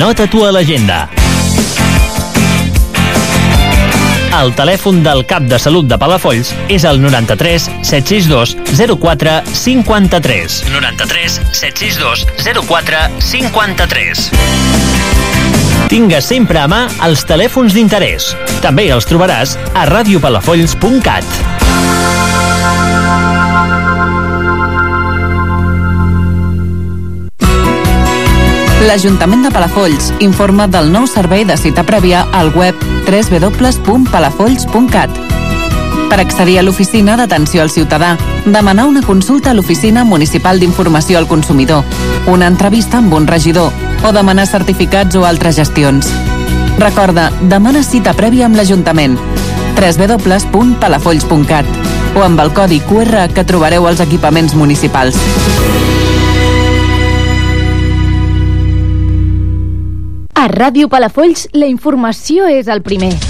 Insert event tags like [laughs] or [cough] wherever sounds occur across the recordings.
Anota-t'ho a l'agenda. El telèfon del cap de salut de Palafolls és el 93 762 04 53. 93 762 04 53. Tinga sempre a mà els telèfons d'interès. També els trobaràs a radiopalafolls.cat. L'Ajuntament de Palafolls informa del nou servei de cita prèvia al web www.palafolls.cat. Per accedir a l'oficina d'atenció al ciutadà, demanar una consulta a l'Oficina Municipal d'Informació al Consumidor, una entrevista amb un regidor o demanar certificats o altres gestions. Recorda, demana cita prèvia amb l'Ajuntament www.palafolls.cat o amb el codi QR que trobareu als equipaments municipals. A Ràdio Palafolls, la informació és el primer.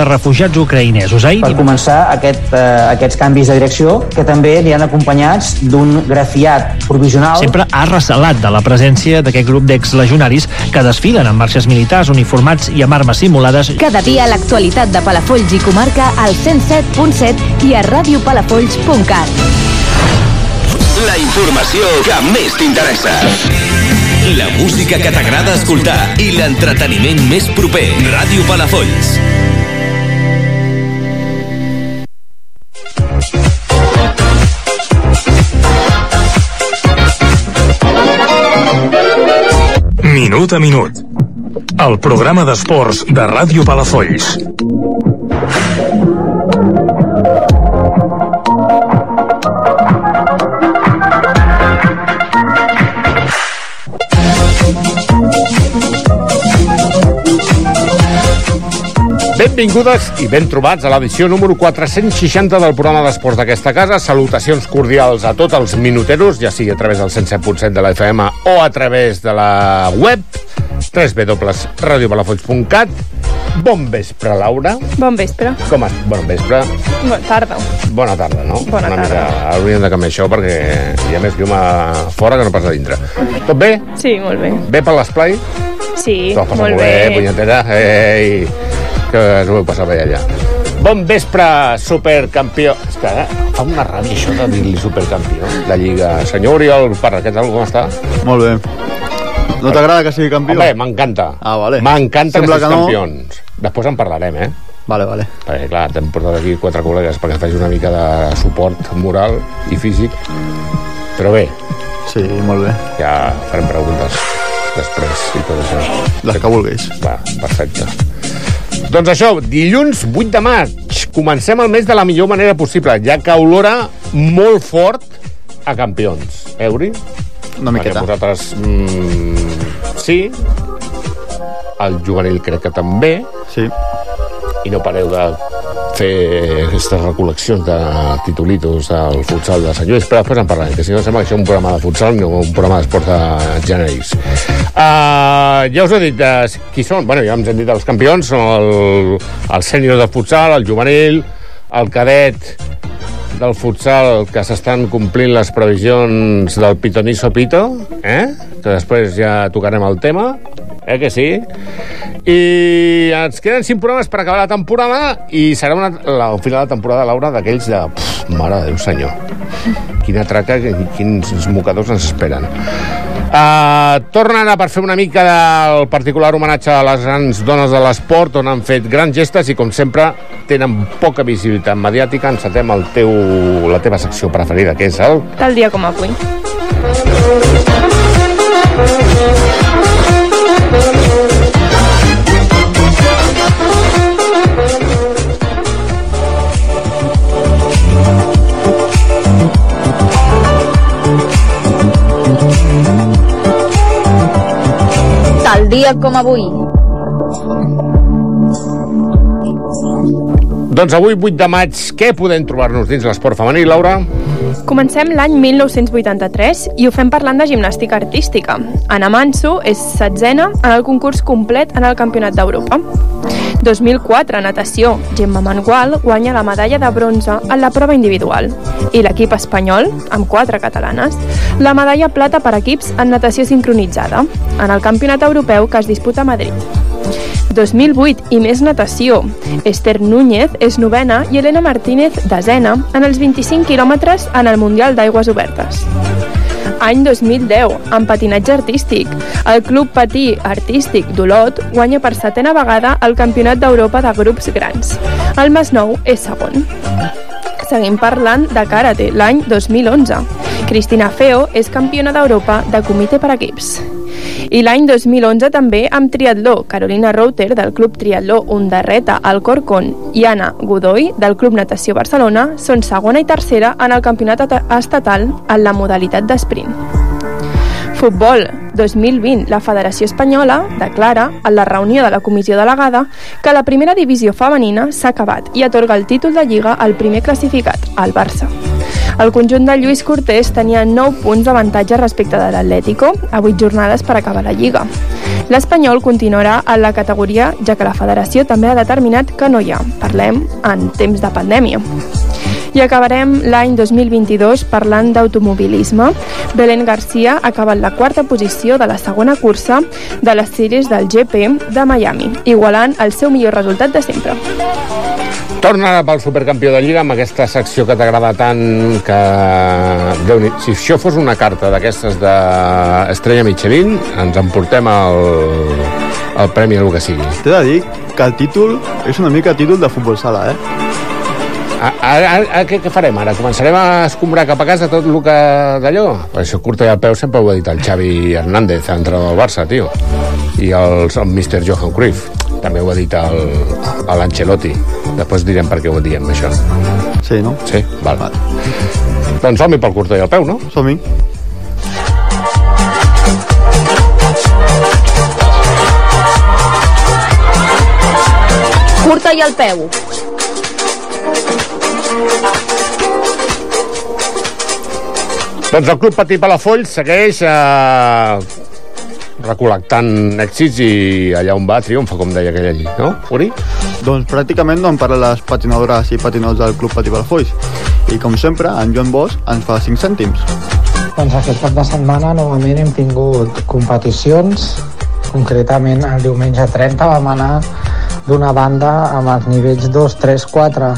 refugiats ucraïnesos. Ahir per començar aquest, eh, aquests canvis de direcció que també li han acompanyats d'un grafiat provisional sempre ha recelat de la presència d'aquest grup d'exlegionaris que desfilen amb marxes militars uniformats i amb armes simulades. Cada dia l'actualitat de Palafolls i comarca al 107.7 i a radiopalafolls.cat. La informació que més t'interessa. La música que t'agrada escoltar i l'entreteniment més proper. Ràdio Palafolls. Minut a minut. El programa d'esports de Ràdio Palafolls. Benvingudes i ben trobats a l'edició número 460 del programa d'esports d'aquesta casa. Salutacions cordials a tots els minuteros, ja sigui a través del 107.7 de la FM o a través de la web www.radiopalafolls.cat Bon vespre, Laura. Bon vespre. Com has... Bon vespre. Bona tarda. Bona tarda, no? Bona Una tarda. Mica, hauríem de canviar això perquè hi ha més llum a fora que no pas a dintre. Tot bé? Sí, molt bé. Bé per l'esplai? Sí, T'ho has passat molt molt bé, bé. punyetera. Ei, que us ho heu passat bé allà. Bon vespre, supercampió. És que eh, fa una ràbia això de dir-li supercampió. La Lliga. Senyor Oriol Parra, què tal, com està? Molt bé. No t'agrada que sigui campió? Home, m'encanta. Ah, vale. M'encanta que siguis que no. campions. Després en parlarem, eh? Vale, vale. Perquè, clar, t'hem portat aquí quatre col·legues perquè faci una mica de suport moral i físic. Però bé. Sí, molt bé. Ja farem preguntes després i tot això. Les que vulguis. Va, perfecte. Doncs això, dilluns 8 de maig. Comencem el mes de la millor manera possible, ja que olora molt fort a campions. Euri? Una miqueta. Perquè vosaltres... Mm, sí. El juvenil crec que també. Sí. I no pareu de fer aquestes recol·leccions de titulitos del futsal de Sant Lluís, però després en parlarem, que si no sembla que això és un programa de futsal no un programa d'esport de genèrics. Uh, ja us he dit uh, qui són. Bueno, ja ens hem dit els campions, són el, el sènior de futsal, el juvenil, el cadet del futsal que s'estan complint les previsions del Pitoniso Pito, eh? que després ja tocarem el tema, eh que sí? I ens queden cinc programes per acabar la temporada i serà una, la, al final de temporada, Laura, d'aquells de... Pff, mare de Déu senyor. Quina traca, quins mocadors ens esperen. Uh, tornen a per fer una mica del particular homenatge a les grans dones de l'esport on han fet grans gestes i com sempre tenen poca visibilitat mediàtica encetem el teu, la teva secció preferida que és el Tal dia com avui. Dia com avui. Doncs avui, 8 de maig, què podem trobar-nos dins l'esport femení, Laura? Comencem l'any 1983 i ho fem parlant de gimnàstica artística. Anna Manso és setzena en el concurs complet en el Campionat d'Europa. 2004, natació. Gemma Mangual guanya la medalla de bronze en la prova individual. I l'equip espanyol, amb quatre catalanes, la medalla plata per equips en natació sincronitzada, en el Campionat Europeu que es disputa a Madrid. 2008 i més natació. Esther Núñez és novena i Elena Martínez desena en els 25 quilòmetres en el Mundial d'Aigües Obertes. Any 2010, en patinatge artístic. El Club Patí Artístic d'Olot guanya per setena vegada el Campionat d'Europa de grups grans. El Masnou és segon. Seguim parlant de karate, l'any 2011. Cristina Feo és campiona d'Europa de comitè per equips. I l'any 2011 també amb triatló, Carolina Router del Club Triatló Undarreta al Corcón i Anna Godoy del Club Natació Barcelona són segona i tercera en el campionat estatal en la modalitat d'esprint. Futbol 2020, la Federació Espanyola declara en la reunió de la comissió delegada que la primera divisió femenina s'ha acabat i atorga el títol de Lliga al primer classificat, el Barça. El conjunt de Lluís Cortés tenia 9 punts d'avantatge respecte de l'Atlético a 8 jornades per acabar la Lliga. L'Espanyol continuarà en la categoria, ja que la federació també ha determinat que no hi ha. Parlem en temps de pandèmia. I acabarem l'any 2022 parlant d'automobilisme. Belén Garcia ha acabat la quarta posició de la segona cursa de les sèries del GP de Miami, igualant el seu millor resultat de sempre. Torna ara pel supercampió de Lliga amb aquesta secció que t'agrada tant que... déu si això fos una carta d'aquestes d'Estrella Michelin, ens emportem el, el premi el que sigui. T'he de dir que el títol és una mica títol de futbol sala, eh? Ara, ara, ara què, què farem ara? Començarem a escombrar cap a casa tot el que d'allò? Per això curta i al peu sempre ho ha dit el Xavi Hernández, entrenador del Barça, tio. I el, el Mr. Johan Cruyff. També ho ha dit l'Ancelotti. Després direm per què ho diem, això. Sí, no? Sí, val. val. Doncs som-hi pel curta i al peu, no? Som-hi. Curta i al peu. Doncs el Club Patí Palafolls segueix eh, recol·lectant èxits i allà on va triomfa, com deia aquell allí, no, Uri? Doncs pràcticament no en parlen les patinadores i patinadors del Club Patí Palafolls. I com sempre, en Joan Bosch ens fa 5 cèntims. Doncs aquest cap de setmana novament hem tingut competicions, concretament el diumenge 30 vam anar d'una banda amb els nivells 2, 3, 4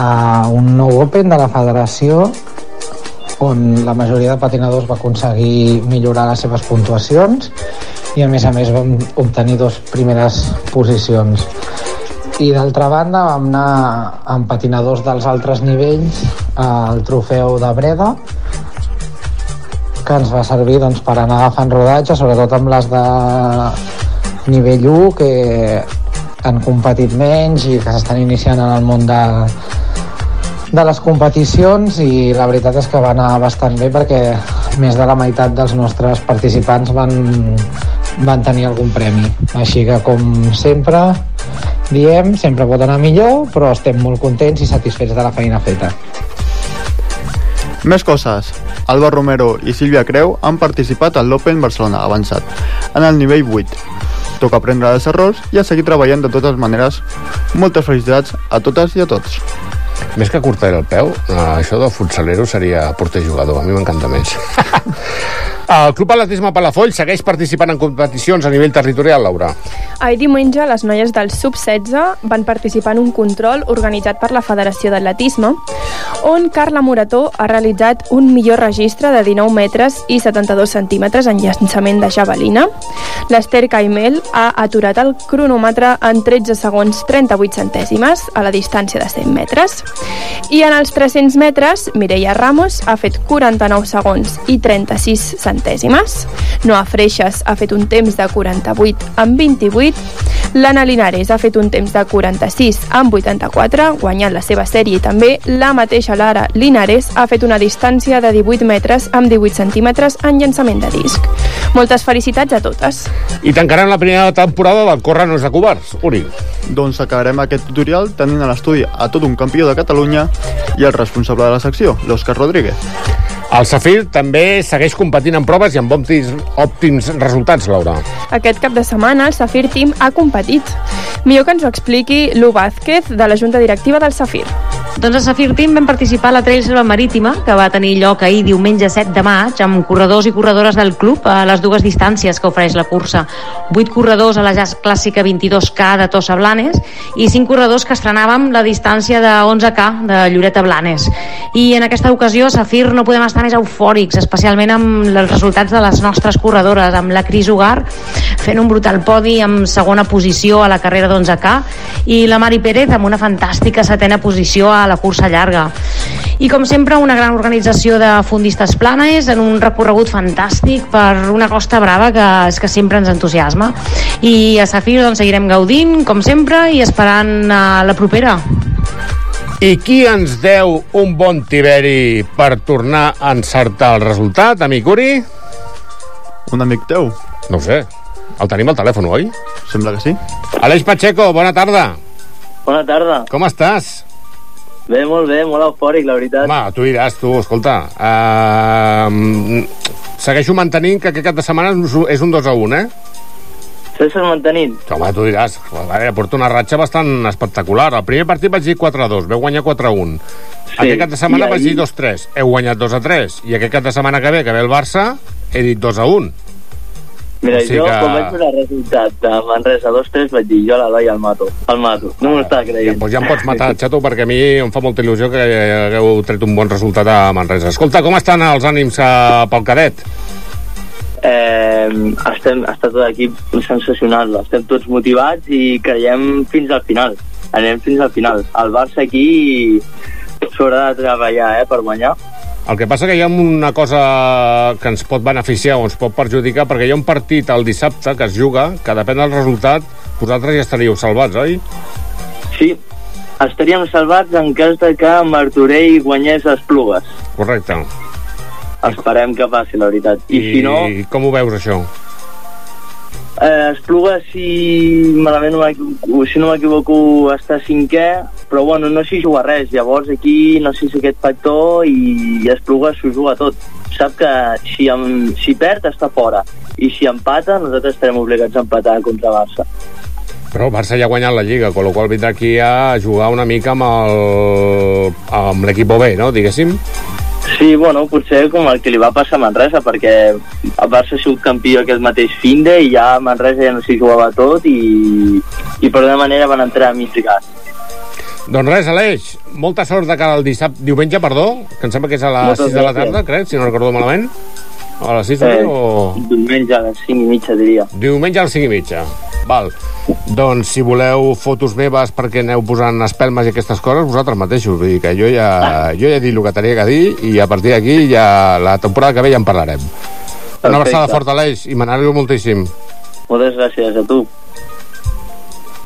a un nou Open de la federació on la majoria de patinadors va aconseguir millorar les seves puntuacions i a més a més vam obtenir dos primeres posicions. I d'altra banda vam anar amb patinadors dels altres nivells al trofeu de Breda que ens va servir doncs, per anar agafant rodatge, sobretot amb les de nivell 1 que han competit menys i que s'estan iniciant en el món de, de les competicions i la veritat és que va anar bastant bé perquè més de la meitat dels nostres participants van, van tenir algun premi. Així que, com sempre, diem, sempre pot anar millor, però estem molt contents i satisfets de la feina feta. Més coses. Alba Romero i Sílvia Creu han participat al l'Open Barcelona avançat, en el nivell 8. Toca aprendre dels errors i a seguir treballant de totes maneres. Moltes felicitats a totes i a tots. Més que curtar el peu, eh, això del futsalero seria porter jugador. A mi m'encanta més. [laughs] El Club Atletisme Palafoll segueix participant en competicions a nivell territorial, Laura. Ahir diumenge, les noies del Sub-16 van participar en un control organitzat per la Federació d'Atletisme, on Carla Morató ha realitzat un millor registre de 19 metres i 72 centímetres en llançament de javelina. L'Ester Caimel ha aturat el cronòmetre en 13 segons 38 centèsimes a la distància de 100 metres. I en els 300 metres, Mireia Ramos ha fet 49 segons i 36 centèsimes centèsimes. Noa Freixas ha fet un temps de 48 amb 28. L'Anna Linares ha fet un temps de 46 amb 84, guanyant la seva sèrie i també la mateixa Lara Linares ha fet una distància de 18 metres amb 18 centímetres en llançament de disc. Moltes felicitats a totes. I tancarem la primera temporada del Corre no és de covards. Uri. Doncs acabarem aquest tutorial tenint a l'estudi a tot un campió de Catalunya i el responsable de la secció, l'Òscar Rodríguez. El Safir també segueix competint en proves i amb òptims, òptims resultats, Laura. Aquest cap de setmana el Safir Team ha competit. Millor que ens ho expliqui Lu Vázquez, de la Junta Directiva del Safir. Doncs a Safir Team vam participar a la Trail Selva Marítima, que va tenir lloc ahir diumenge 7 de maig, amb corredors i corredores del club a les dues distàncies que ofereix la cursa. 8 corredors a la jazz clàssica 22K de Tossa Blanes i 5 corredors que estrenàvem la distància de 11K de Lloret a Blanes. I en aquesta ocasió Safir no podem estar més eufòrics, especialment amb els resultats de les nostres corredores, amb la Cris Ugar fent un brutal podi amb segona posició a la carrera d'11K i la Mari Pérez amb una fantàstica setena posició a la cursa llarga. I com sempre, una gran organització de fundistes planes en un recorregut fantàstic per una costa brava que és que sempre ens entusiasma. I a Safir doncs, seguirem gaudint, com sempre, i esperant a la propera. I qui ens deu un bon tiberi per tornar a encertar el resultat, amic Uri? Un amic teu? No ho sé. El tenim al telèfon, oi? Sembla que sí. Aleix Pacheco, bona tarda. Bona tarda. Com estàs? Bé, molt bé, molt eufòric, la veritat. Home, tu diràs, tu, escolta. Uh, segueixo mantenint que aquest cap de setmana és un 2 a 1, eh? Segueixes mantenint? Home, tu diràs, veure, porto una ratxa bastant espectacular. El primer partit vaig dir 4 a 2, veu guanyar 4 a 1. Sí. Aquest cap de setmana vaig dir 2 a 3, heu guanyat 2 a 3. I aquest cap de setmana que ve, que ve el Barça, he dit 2 a 1. Mira, o sigui jo, que... quan vaig veure el resultat de Manresa 2-3, vaig dir, jo l'Eloi el mato. El mato. No m'ho estava creient. Ja, doncs ja em pots matar, xato, perquè a mi em fa molta il·lusió que hagueu tret un bon resultat a Manresa. Escolta, com estan els ànims uh, pel cadet? Eh, estem, està tot l'equip sensacional. Estem tots motivats i creiem fins al final. Anem fins al final. El Barça aquí s'haurà de treballar eh, per guanyar el que passa que hi ha una cosa que ens pot beneficiar o ens pot perjudicar, perquè hi ha un partit el dissabte que es juga, que depèn del resultat, vosaltres ja estaríeu salvats, oi? Sí, estaríem salvats en cas de que Martorell guanyés les plugues. Correcte. Esperem que passi, la veritat. I, I si no... com ho veus, això? Eh, Espluga, si malament no si no m'equivoco, està cinquè, però bueno, no s'hi juga res. Llavors aquí no sé si aquest factor i Espluga s'ho juga tot. Sap que si, em, si perd està fora i si empata nosaltres estarem obligats a empatar contra Barça. Però el Barça ja ha guanyat la Lliga, amb la qual vindrà aquí a jugar una mica amb el amb l'equip no? Diguéssim. Sí, bueno, potser com el que li va passar a Manresa, perquè el Barça ha sigut campió aquest mateix finde i ja Manresa ja no s'hi jugava tot i, i per una manera van entrar a mig gas. Doncs res, Aleix, molta sort de cara al dissabte, diumenge, perdó, que em sembla que és a les Moltes 6 de la tarda, crec, si no recordo malament. A les 6 eh, o... Diumenge a les 5 i mitja, diria. Diumenge a les 5 i mitja. Val. Doncs si voleu fotos meves perquè aneu posant espelmes i aquestes coses, vosaltres mateixos. Vull dir que jo ja, jo ja he dit el que tenia que dir i a partir d'aquí ja la temporada que ve ja en parlarem. Perfecte. Una abraçada forta, Aleix, i me n'alegro moltíssim. Moltes gràcies a tu.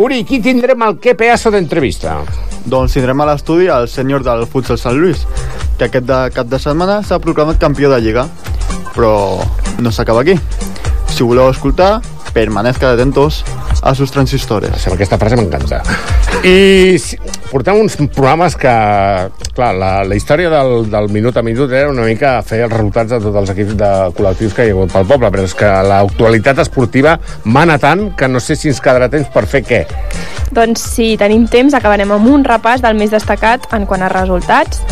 Uri, qui tindrem al que pedazo d'entrevista? Doncs tindrem a l'estudi el senyor del futsal Sant Lluís, que aquest de cap de setmana s'ha proclamat campió de Lliga. Però no s'acaba aquí. Si voleu escoltar, permanezca atentos a sus transistores. Aquesta frase m'encanta. I portem uns programes que, clar, la, la història del, del minut a minut era una mica fer els resultats de tots els equips de col·lectius que hi ha hagut pel poble, però és que l'actualitat esportiva mana tant que no sé si ens quedarà temps per fer què. Doncs si tenim temps acabarem amb un repàs del més destacat en quant a resultats,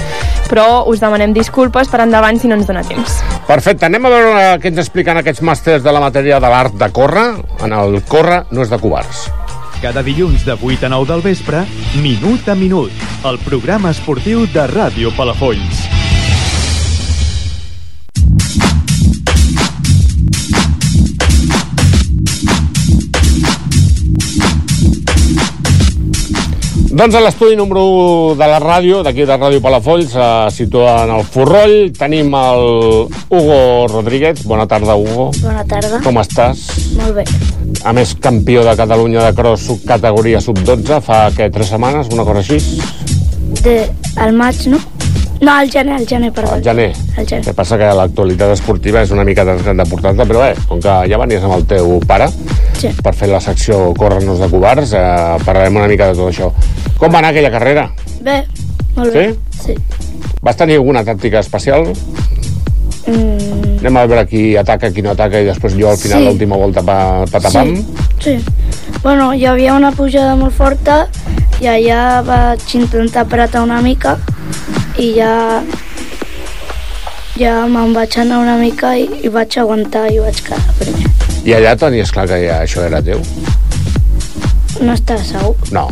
però us demanem disculpes per endavant si no ens dona temps. Perfecte, anem a veure què ens expliquen aquests màsters de la matèria de l'art de córrer. En el córrer no és de covards. Cada dilluns de 8 a 9 del vespre, Minut a Minut, el programa esportiu de Ràdio Palafolls. Doncs a l'estudi número 1 de la ràdio, d'aquí de Ràdio Palafolls, se situa en el Forroll. Tenim el Hugo Rodríguez. Bona tarda, Hugo. Bona tarda. Com estàs? Molt bé. A més, campió de Catalunya de cross categoria sub-12 fa, què, tres setmanes, una cosa així? De, al maig, no? No, al gener, al gener, perdó. Al gener. Al gener. El que passa que l'actualitat esportiva és una mica de, de portar-te, però bé, com que ja venies amb el teu pare sí. per fer la secció Córrer-nos de covards, eh, parlarem una mica de tot això. Com va anar aquella carrera? Bé, molt bé. Sí? Vas tenir alguna tàctica especial? Mm, Anem a veure qui ataca, qui no ataca, i després jo al final, Sí. l'última volta, pa, patapam. sí. Bueno, hi havia una pujada molt forta i allà vaig intentar apretar una mica i ja ja me'n vaig anar una mica i, i vaig aguantar i vaig quedar primer. I allà tenies clar que ja això era teu? No estava segur. No.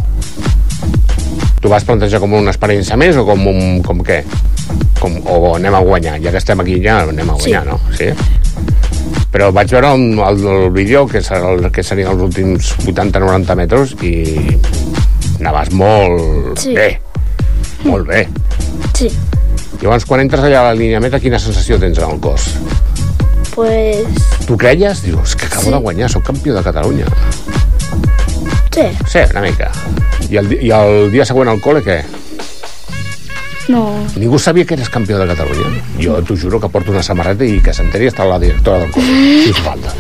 Tu vas plantejar com una experiència més o com un... com què? Com, o anem a guanyar, ja que estem aquí ja anem a guanyar, Sí. no? Sí? Però vaig veure un, el, el vídeo que, serà el, que serien els últims 80-90 metres i anaves molt Sí. bé. Molt bé. Sí. Llavors, quan entres allà a la línia meta, quina sensació tens en el cos? Pues... Tu creies? Dius, que acabo Sí. de guanyar, sóc campió de Catalunya. Sí. Sí, una mica. I el, I el dia següent al col·le, què? No. Ningú sabia que eres campió de Catalunya. Jo t'ho juro que porto una samarreta i que s'enteri està la directora del col·le, si us falta.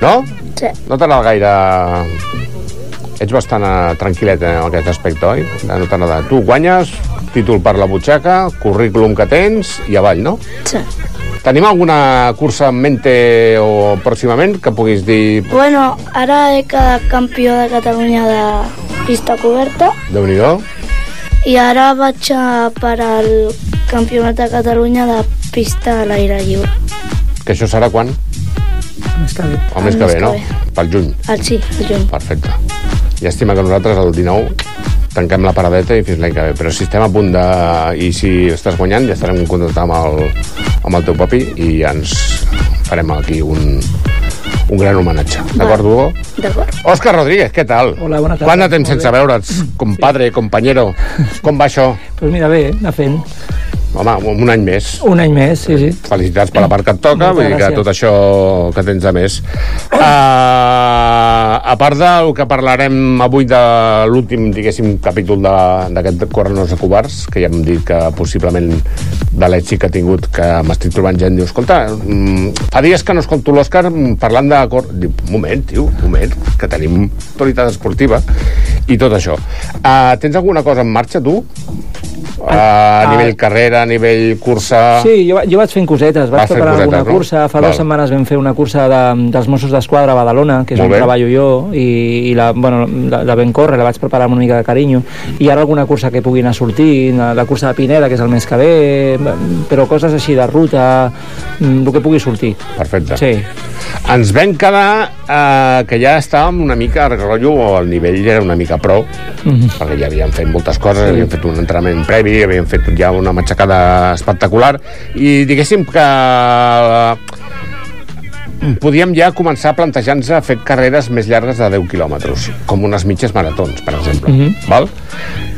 No? Sí. No anat gaire... Ets bastant eh, tranquil·let en aquest aspecte, oi? No t'ha anat... Tu guanyes, títol per la butxaca, currículum que tens i avall, no? Sí. Tenim alguna cursa en mente o pròximament que puguis dir Bueno, ara he quedat campió de Catalunya de pista coberta déu nhi i ara vaig a per al campionat de Catalunya de pista a l'aire lliure. que això serà quan? El mes que ve. El mes que ve, no? Pel juny. El sí, el juny. Perfecte. Llàstima que nosaltres el 19 tanquem la paradeta i fins l'any que ve. Però si estem a punt de... I si estàs guanyant, ja estarem en contacte amb el, amb el teu papi i ja ens farem aquí un, un gran homenatge. D'acord, Hugo? D'acord. Òscar Rodríguez, què tal? Hola, bona tarda. Quant de temps sense bé. veure'ns? Compadre, companyero. Com va això? [laughs] Pues mira, bé, anar fent. Home, un any més. Un any més, sí, sí. Felicitats per la part que et toca, Moltes vull dir que tot això que tens de més. Uh, a part del que parlarem avui de l'últim, diguéssim, capítol de- d'aquest Correnos de Covards, que ja hem dit que possiblement de l'èxit que ha tingut, que m'estic trobant gent, diu, escolta, mm, fa dies que no escolto l'Òscar mm, parlant de... cor-" Diu, moment, tio, moment, que tenim autoritat esportiva i tot això. Uh, tens alguna cosa en marxa, tu? Uh, a nivell carrera, a nivell cursa... Sí, jo, jo vaig fent cosetes, vaig Vas preparar cosetes, alguna no? cursa. Fa Val. dues setmanes vam fer una cursa de, dels Mossos d'Esquadra a Badalona, que és Molt on bé. treballo jo, i, i la, bueno, la, la vam córrer, la vaig preparar amb una mica de carinyo. I ara alguna cursa que pugui anar sortint, la, la cursa de Pineda, que és el mes que ve, però coses així de ruta, mm, el que pugui sortir. Perfecte. Sí. Ens vam quedar eh, que ja estàvem una mica al rotllo, o el nivell era una mica pro, Mhm. perquè ja havíem fet moltes coses, Sí. havíem fet un entrenament previ, havíem fet ja una matxacada espectacular, i diguéssim que eh, podíem ja començar a plantejar-nos a fer carreres més llargues de 10 quilòmetres, com unes mitges maratons, per exemple. Mhm. val?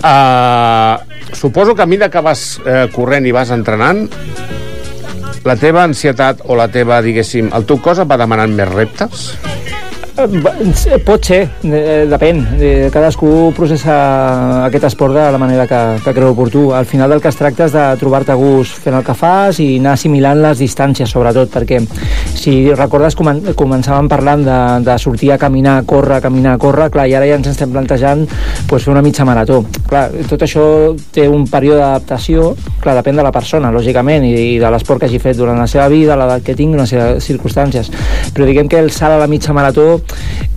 Uh, suposo que a mesura que vas eh, corrent i vas entrenant, la teva ansietat o la teva, diguéssim, el teu cos et va demanant més reptes? Eh, Pot ser, eh, depèn. Eh, Cadascú processa aquest esport de la manera que, que creu oportú. Al final del que es tracta és de trobar-te a gust fent el que fas i anar assimilant les distàncies, sobretot, perquè si recordes comen començàvem parlant de, de sortir a caminar, córrer, caminar, córrer, clar, i ara ja ens estem plantejant pues, fer una mitja marató. Clar, tot això té un període d'adaptació, clar, depèn de la persona, lògicament, i, i de l'esport que hagi fet durant la seva vida, l'edat que tingui, unes circumstàncies. Però diguem que el salt a la mitja marató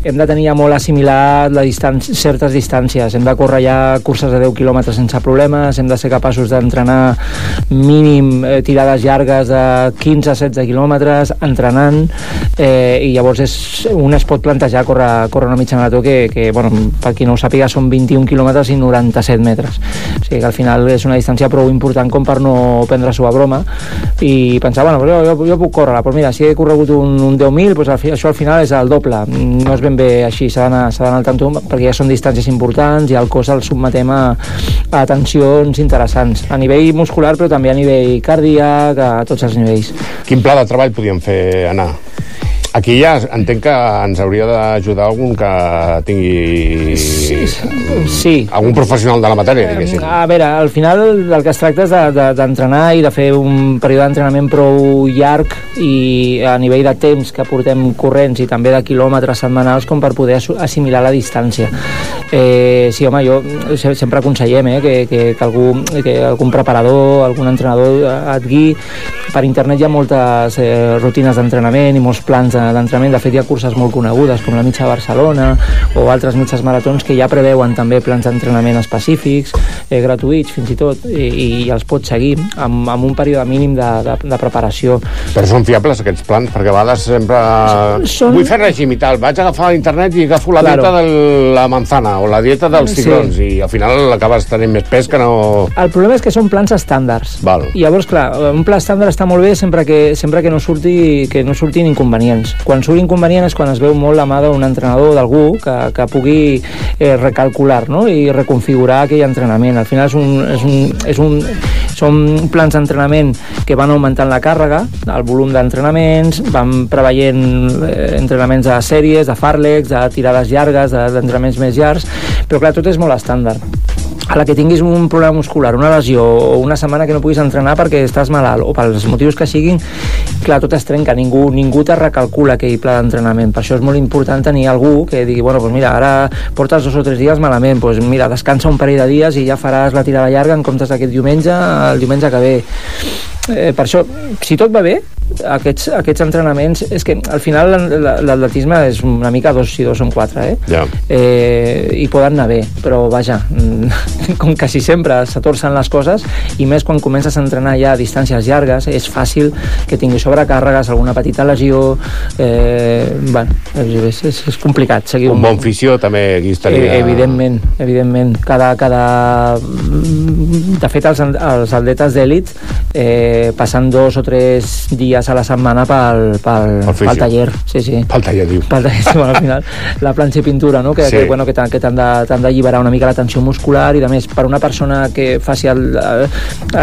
hem de tenir ja molt assimilat la distància, certes distàncies. Hem de córrer ja curses de 10 quilòmetres sense problemes, hem de ser capaços d'entrenar mínim eh, tirades llargues de 15-16 quilòmetres, entrenant, eh, i llavors és, un es pot plantejar córrer, córrer una mitja marató que, que bueno, per qui no ho sàpiga, són 21 quilòmetres i 97 metres. O sigui que al final és una distància prou important com per no prendre-s'ho a broma i pensar, bueno, però jo, jo puc córrer, però mira, si he corregut un, un 10.000, doncs això al final és el doble. No és ben bé així, s'ha d'anar al tanto perquè ja són distàncies importants i el cos el submetem a, a tensions interessants, a nivell muscular però també a nivell cardíac, a tots els nivells. Quin pla de treball podíem fer anar? Aquí ja entenc que ens hauria d'ajudar algun que tingui... Sí, sí. Algun professional de la matèria, diguéssim. A veure, al final del que es tracta és d'entrenar de, de, i de fer un període d'entrenament prou llarg i a nivell de temps que portem corrents i també de quilòmetres setmanals com per poder assimilar la distància. Eh, sí, home, jo sempre aconsellem eh, que, que, que, algú, que algun preparador, algun entrenador et guiï. Per internet hi ha moltes eh, rutines d'entrenament i molts plans d'entrenament. De fet, hi ha curses molt conegudes, com la mitja Barcelona o altres mitges maratons que ja preveuen també plans d'entrenament específics, eh, gratuïts fins i tot, i, i els pots seguir amb, amb un període mínim de, de, de preparació. Però són fiables aquests plans? Perquè a vegades sempre... Són... Vull fer règim i tal, vaig agafar internet i agafo la claro. dieta de la manzana o la dieta dels cigrons sí. i al final acabes tenint més pes que no... El problema és que són plans estàndards. Val. I llavors, clar, un pla estàndard està molt bé sempre que, sempre que no surti que no surtin inconvenients. Quan surt inconvenient és quan es veu molt la mà d'un entrenador d'algú que, que pugui eh, recalcular no? i reconfigurar aquell entrenament. Al final és un, és un, és un, són plans d'entrenament que van augmentant la càrrega, el volum d'entrenaments, van preveient eh, entrenaments de sèries, de farlex, de tirades llargues, d'entrenaments més llargs, però clar, tot és molt estàndard a la que tinguis un problema muscular, una lesió o una setmana que no puguis entrenar perquè estàs malalt o pels motius que siguin, clar, tot es trenca, ningú, ningú te recalcula aquell pla d'entrenament. Per això és molt important tenir algú que digui, bueno, pues mira, ara portes dos o tres dies malament, pues mira, descansa un parell de dies i ja faràs la tirada llarga en comptes d'aquest diumenge, el diumenge que ve eh, per això, si tot va bé, aquests, aquests entrenaments, és que al final l'atletisme és una mica dos si dos són quatre, eh? Ja. eh I poden anar bé, però vaja, [laughs] com quasi sempre s'atorcen les coses i més quan comences a entrenar ja a distàncies llargues, és fàcil que tinguis sobrecàrregues, alguna petita lesió, eh, bueno, és, és, és complicat. Seguir un, un bon fissió també aquí estaria... Eh, evidentment, evidentment. Cada, cada... De fet, els, els atletes d'èlit eh, passant dos o tres dies a la setmana pel, pel, pel taller. Sí, sí. Pel taller, diu. Pel taller, sí, bueno, al final, la planxa i pintura, no? que, sí. que, bueno, que t'han d'alliberar una mica la tensió muscular i, a més, per una persona que faci el, el,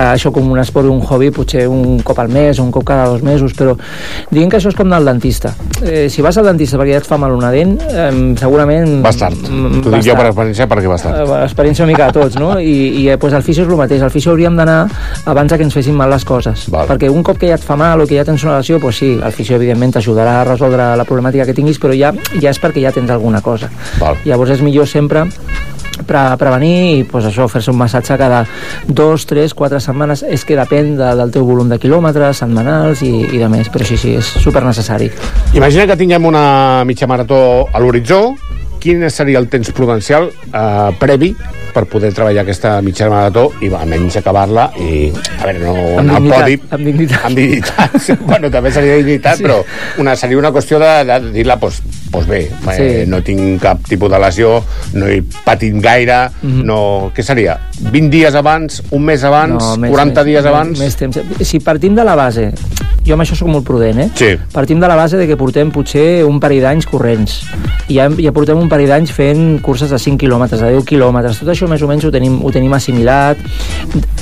això com un esport o un hobby, potser un cop al mes o un cop cada dos mesos, però diguem que això és com del dentista. Eh, si vas al dentista perquè ja et fa mal una dent, eh, segurament... Bastard. T'ho dic jo per experiència perquè bastard. Eh, experiència una mica a tots, no? I, i eh, pues, el fisio és el mateix. El fisio hauríem d'anar abans que ens fessin mal les coses coses. Val. Perquè un cop que ja et fa mal o que ja tens una lesió, pues sí, el fisio evidentment t'ajudarà a resoldre la problemàtica que tinguis, però ja, ja és perquè ja tens alguna cosa. Val. Llavors és millor sempre pre prevenir i pues, això fer-se un massatge cada dos, tres, quatre setmanes és que depèn de, del teu volum de quilòmetres setmanals i, i de més, però sí, sí, és super necessari. Imagina que tinguem una mitja marató a l'horitzó quin seria el temps prudencial eh, previ per poder treballar aquesta mitja marató i almenys acabar-la i, a veure, no amb anar al podi amb dignitat, amb dignitat. [laughs] bueno, també seria dignitat sí. però una, seria una qüestió de, de dir-la pues, pues bé, eh, sí. eh, no tinc cap tipus de lesió no he patit gaire mm -hmm. no, què seria? 20 dies abans, un mes abans no, més, 40 més, dies més, abans? Més temps. Si partim de la base jo amb això sóc molt prudent, eh? Sí. Partim de la base de que portem potser un parell d'anys corrents. I ja, ja portem un parell d'anys fent curses de 5 quilòmetres, de 10 quilòmetres. Tot això més o menys ho tenim, ho tenim assimilat.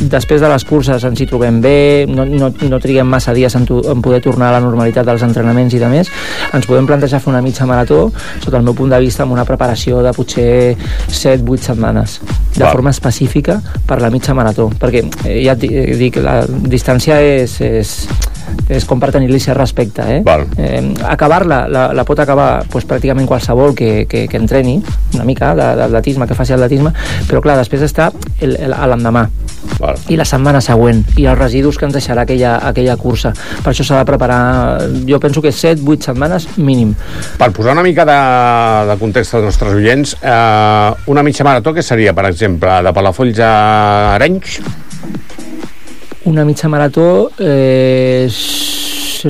Després de les curses ens hi trobem bé, no, no, no triguem massa dies en, tu, en poder tornar a la normalitat dels entrenaments i de més. Ens podem plantejar fer una mitja marató, sota el meu punt de vista, amb una preparació de potser 7-8 setmanes, de Val. forma específica per la mitja marató. Perquè, eh, ja et dic, la distància és, és és com per tenir-li cert respecte. Eh? Val. Eh, Acabar-la la, la pot acabar pues, pràcticament qualsevol que, que, que entreni una mica d'atletisme, que faci atletisme, però clar, després està l'endemà i la setmana següent i els residus que ens deixarà aquella, aquella cursa. Per això s'ha de preparar, jo penso que 7-8 setmanes mínim. Per posar una mica de, de context als nostres oients, eh, una mitja marató que seria, per exemple, de Palafolls a Arenys? Una mitja marató eh,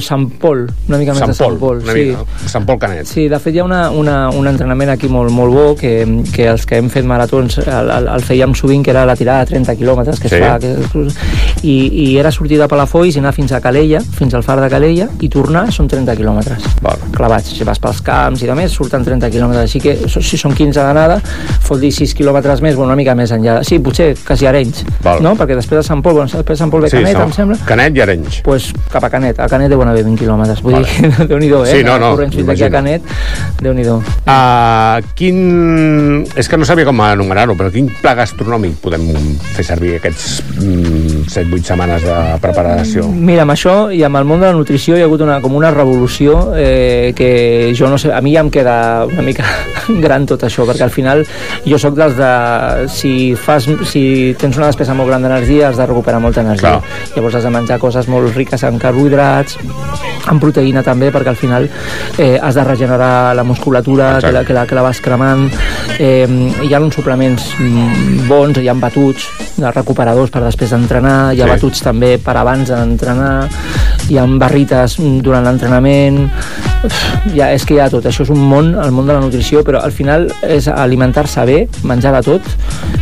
Sant Pol, una mica més Sant de Sant Pol. Una sí. mica. Sant Pol Canet. Sí, de fet hi ha una, una, un entrenament aquí molt, molt bo que, que els que hem fet maratons el, el, el fèiem sovint, que era la tirada de 30 quilòmetres que sí. es fa, que, i, i era sortir de Palafolls i anar fins a Calella, fins al far de Calella, i tornar són 30 quilòmetres. Val. Clavats, si vas pels camps i de més, surten 30 quilòmetres. Així que si són 15 d'anada, fot dir 6 quilòmetres més, bueno, una mica més enllà. Sí, potser quasi Arenys, Val. no? Perquè després de Sant Pol, bueno, després de Sant Pol ve Sí, Canet, no. em sembla. Canet i Arenys. Pues cap a Canet, a Canet deuen haver 20 quilòmetres. Vull Vale. dir que [laughs] Déu-n'hi-do, eh? Sí, no, no, Corrents fins aquí a. Canet, Déu-n'hi-do. Uh, quin... És que no sabia com anomenar-ho, però quin pla gastronòmic podem fer servir aquests mm, 7-8 setmanes de preparació? Mira, amb això i amb el món de la nutrició hi ha hagut una, com una revolució eh, que jo no sé, a mi ja em queda una mica [laughs] gran tot això, perquè al final jo sóc dels de... Si, fas, si tens una despesa molt gran d'energia, has de recuperar molta energia. Clar. Llavors has de menjar coses molt riques en carbohidrats, en proteïna també, perquè al final eh, has de regenerar la musculatura, que la, que, la, que la vas cremant. Eh, hi ha uns suplements mm, bons, hi ha batuts de recuperadors per després d'entrenar, hi ha Sí. batuts també per abans d'entrenar, hi ha barrites mm, durant l'entrenament, ja, és que hi ha tot, això és un món, el món de la nutrició, però al final és alimentar-se bé, menjar de tot,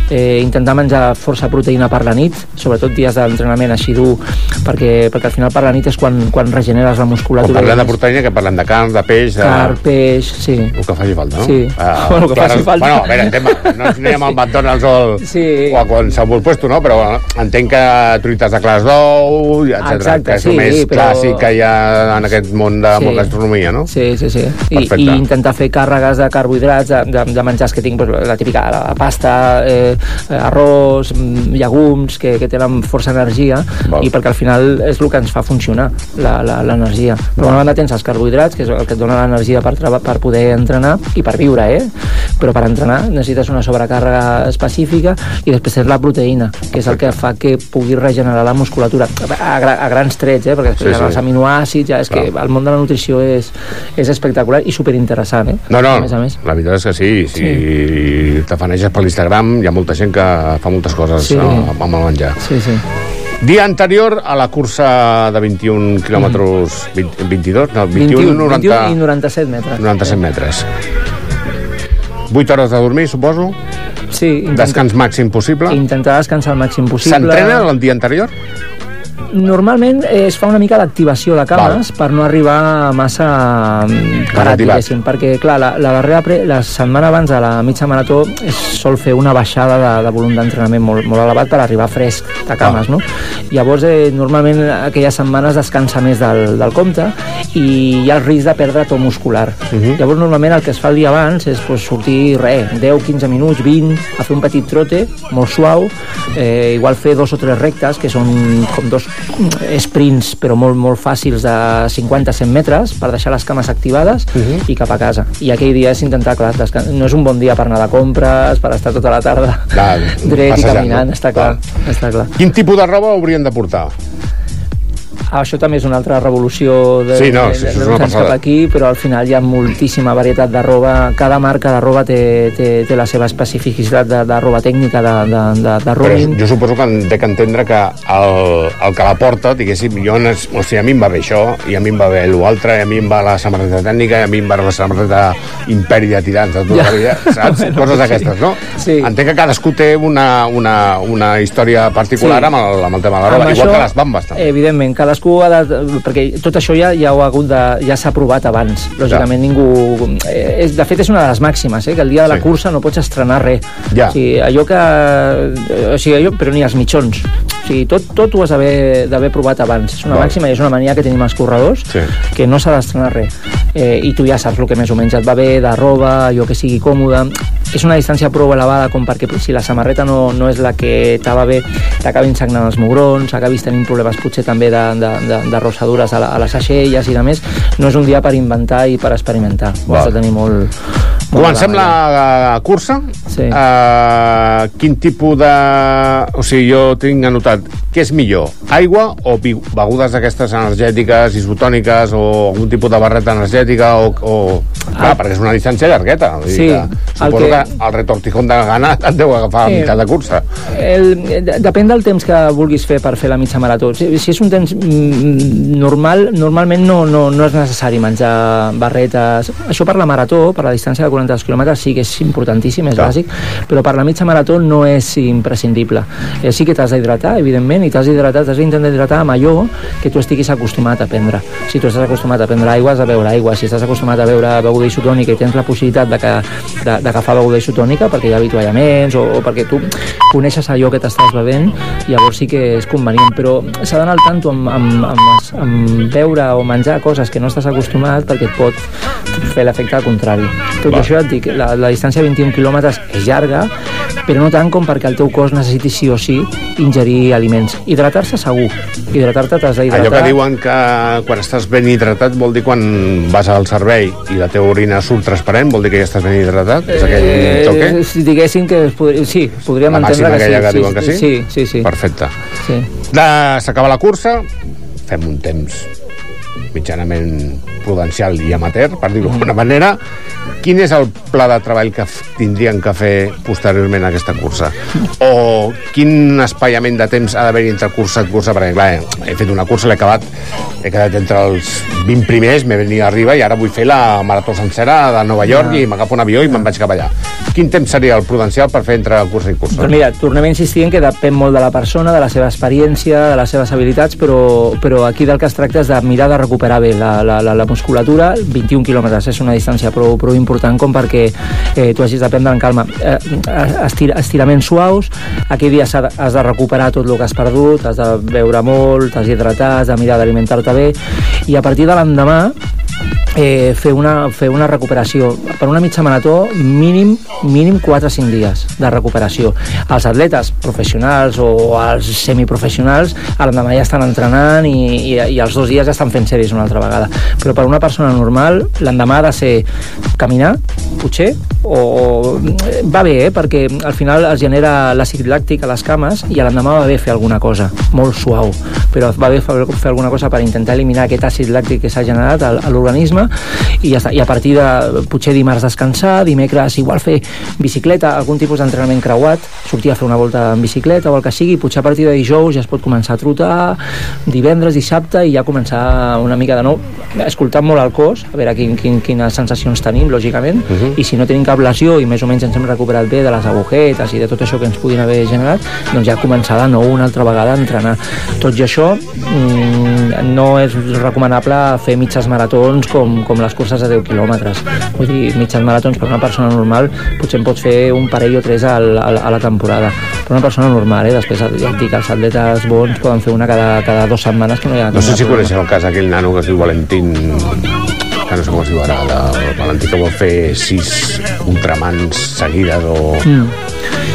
eh, intentar menjar força proteïna per la nit, sobretot dies d'entrenament així dur, perquè, perquè al final per la nit és quan, quan regeneres la Quan musculatura. parlem de proteïna, que parlem de carn, de peix, de... Carn, peix, sí. El que faci falta, no? Sí. Uh, [laughs] Bueno, el que faci falta. Bueno, a veure, tema, no anem al McDonald's o, el, sí. o a qualsevol puesto, no? Però bueno, entenc que truites de clars d'ou, etc. Exacte, que és sí, el més però- clàssic que hi ha en aquest món de Sí. gastronomia, no? Sí, sí, sí. I, Perfecte. I intentar fer càrregues de carbohidrats, de, de, de menjars que tinc, doncs, la típica, la, pasta, eh, arròs, mm, llegums, que, que tenen força energia, Val. i perquè al final és el que ens fa funcionar, l'energia. Per una banda tens els carbohidrats, que és el que et dona l'energia per, per poder entrenar i per viure, eh? Però per entrenar necessites una sobrecàrrega específica i després tens la proteïna, que és el que fa que pugui regenerar la musculatura. A, a grans trets, eh? Perquè després Sí, sí, els aminoàcids, ja és que el món de la nutrició és, és espectacular i superinteressant, eh? No, no, A més a més. la veritat és que sí. Si sí. t'afaneixes per l'Instagram, hi ha molta gent que fa moltes coses Sí. no, amb el menjar. Sí, sí. Dia anterior a la cursa de 21 quilòmetres... 20, 22? No, 21, 90, 21 i 97 metres. 97 metres. 8 hores de dormir, suposo? Sí. Intenta, Descans màxim possible? intentar descansar el màxim possible. S'entrena el dia anterior? Normalment es fa una mica d'activació de cames per no arribar massa mm, parat, motivat. diguéssim, perquè clar, la, la darrera pre, la setmana abans de la mitja marató es sol fer una baixada de, de volum d'entrenament molt, molt elevat per arribar fresc de cames, no? Llavors, eh, normalment aquelles setmanes descansa més del, del compte i hi ha el risc de perdre to muscular. Llavors, normalment el que es fa el dia abans és pues, sortir, res, 10, 15 minuts, 20, a fer un petit trote, molt suau, eh, igual fer dos o tres rectes, que són com dos sprints, però molt, molt fàcils de 50-100 metres, per deixar les cames activades i cap a casa. I aquell dia és intentar, clar, no és un bon dia per anar de compres, per estar tota la tarda Clar, [laughs] dret i caminant, no? està clar, està clar. Quin tipus de roba haurien de portar? Ah, això també és una altra revolució de, Sí, no, de, sí, de, de, anys passada. cap aquí, però al final hi ha moltíssima varietat de roba. Cada marca de roba té, té, té la seva especificitat de, de roba tècnica, de, de, de, de Però running. jo suposo que en té que entendre que el, el que la porta, diguéssim, jo, o sigui, a mi em va bé això, i a mi em va bé l'altre, i a mi em va la samarreta tècnica, i a mi em va la samarreta imperi de tirants, de tota Ja. la vida, saps? [laughs] Bueno, Coses sí. d'aquestes, no? Sí. Entenc que cadascú té una, una, una història particular Sí. amb, el, amb el tema de la roba, Amb igual això, que les bambes, també. Evidentment, cadascú ha de... Perquè tot això ja, ja ho ha hagut de... ja s'ha provat abans. Lògicament ningú... Eh, és, de fet, és una de les màximes, eh? Que el dia de la Sí. cursa no pots estrenar res. Ja. O sigui, allò que... eh, O sigui, allò, però ni els mitjons. O sigui, tot, tot ho has d'haver d'haver provat abans. És una Val. màxima i és una mania que tenim els corredors, Sí. que no s'ha d'estrenar res. Eh, I tu ja saps el que més o menys et va bé, de roba, allò que sigui còmode. És una distància prou elevada com perquè si la samarreta no, no és la que t'ava bé, t'acabin sagnant els mugrons, acabis tenint problemes potser també de, de, de, de rossadures a, la, a les aixelles i de més. No és un dia per inventar i per experimentar. Ho has Val. de tenir molt... Comencem a la la, cursa. Sí. Uh, quin tipus de... O sigui, jo tinc anotat què és millor, aigua o begudes d'aquestes energètiques, isotòniques o algun tipus de barreta energètica o... o... Clar, perquè és una distància llargueta. Vull dir Sí, que, el suposo que... que- el retortijón de gana [laughs] et deu agafar a Sí. mitjà de cursa. El, de- depèn del temps que vulguis fer per fer la mitja marató. Si, si és un temps mm, normal, normalment no, no, no és necessari menjar barretes. Això per la marató, per la distància de 42 quilòmetres sí que és importantíssim, és Clar. bàsic, però per la mitja marató no és imprescindible. Eh, sí que t'has d'hidratar, evidentment, i t'has d'hidratar, t'has d'intentar hidratar amb allò que tu estiguis acostumat a prendre. Si tu estàs acostumat a prendre aigua, has de beure aigua. Si estàs acostumat a beure beguda isotònica i tens la possibilitat de que, de- d'agafar beguda isotònica perquè hi ha avituallaments o, o perquè tu coneixes allò que t'estàs bevent, llavors sí que és convenient, però s'ha d'anar al tanto amb, amb, amb, amb beure o menjar coses que no estàs acostumat perquè et pot fer l'efecte contrari. Tot Va. Això et dic, la, la distància de 21 quilòmetres és llarga, però no tant com perquè el teu cos necessiti sí o sí ingerir aliments. Hidratar-se segur. Hidratar-te t'has d'hidratar. Allò que diuen que quan estàs ben hidratat vol dir quan vas al servei i la teva orina surt transparent, vol dir que ja estàs ben hidratat? És aquell toque? Eh, si diguéssim que es podria, sí, podríem La màxima entendre que aquella sí. que diuen que sí? Sí, sí, sí. Perfecte. sí. S'acaba la cursa, fem un temps mitjanament prudencial i amateur, per dir-ho d'alguna manera. Quin és el pla de treball que tindrien que fer posteriorment a aquesta cursa? O quin espaiament de temps ha d'haver entre cursa i cursa? Perquè, clar, he fet una cursa, l'he acabat, he quedat entre els 20 primers, m'he venit arriba i ara vull fer la marató sencera de Nova York i m'agafo un avió i me'n vaig cap allà. Quin temps seria el prudencial per fer entre cursa i cursa? Doncs mira, tornem a insistir en que depèn molt de la persona, de la seva experiència, de les seves habilitats, però, però aquí del que es tracta és de mirar de recuperar bé la, la, la, la musculatura. 21 quilòmetres és una distància prou, prou important com perquè eh, tu hagis de prendre en calma. Eh, estir, estiraments suaus, aquell dia s'ha de- has de recuperar tot el que has perdut, has de beure molt, t'has d'hidratar, has de mirar d'alimentar-te bé, i a partir de l'endemà eh, fer, una, fer una recuperació. Per una mitja marató, mínim, mínim 4 o 5 dies de recuperació. Els atletes professionals o els semiprofessionals l'endemà ja estan entrenant i, i, i els dos dies ja estan fent sèries una altra vegada. Però per una persona normal, l'endemà ha de ser caminar, potser, o, o va bé, eh? perquè al final es genera l'àcid làctic a les cames i l'endemà va bé fer alguna cosa, molt suau, però va bé fer, fer alguna cosa per intentar eliminar aquest àcid làctic que s'ha generat a, a l'organisme i ja està. I a partir de potser dimarts descansar, dimecres igual fer bicicleta, algun tipus d'entrenament creuat, sortir a fer una volta en bicicleta o el que sigui, potser a partir de dijous ja es pot començar a trotar, divendres, dissabte i ja començar una mica de nou, escoltant molt el cos, a veure quin, quin, quines sensacions tenim, lògicament, uh -huh. i si no tenim cap lesió i més o menys ens hem recuperat bé de les agujetes i de tot això que ens puguin haver generat, doncs ja començar de nou una altra vegada a entrenar. Tot i això, mm, no és recomanable fer mitges maratons com, com les curses de 10 quilòmetres. Vull dir, mitges maratons per una persona normal potser en pots fer un parell o tres al, al, a la temporada. Per una persona normal, eh? Després ja et dic, els atletes bons poden fer una cada, cada dues setmanes que no hi ha No sé si problema. coneixeu el cas d'aquell nano que es diu Valentín que no sé com es diu ara, de Valentí que vol fer sis ultramans seguides o... Mm.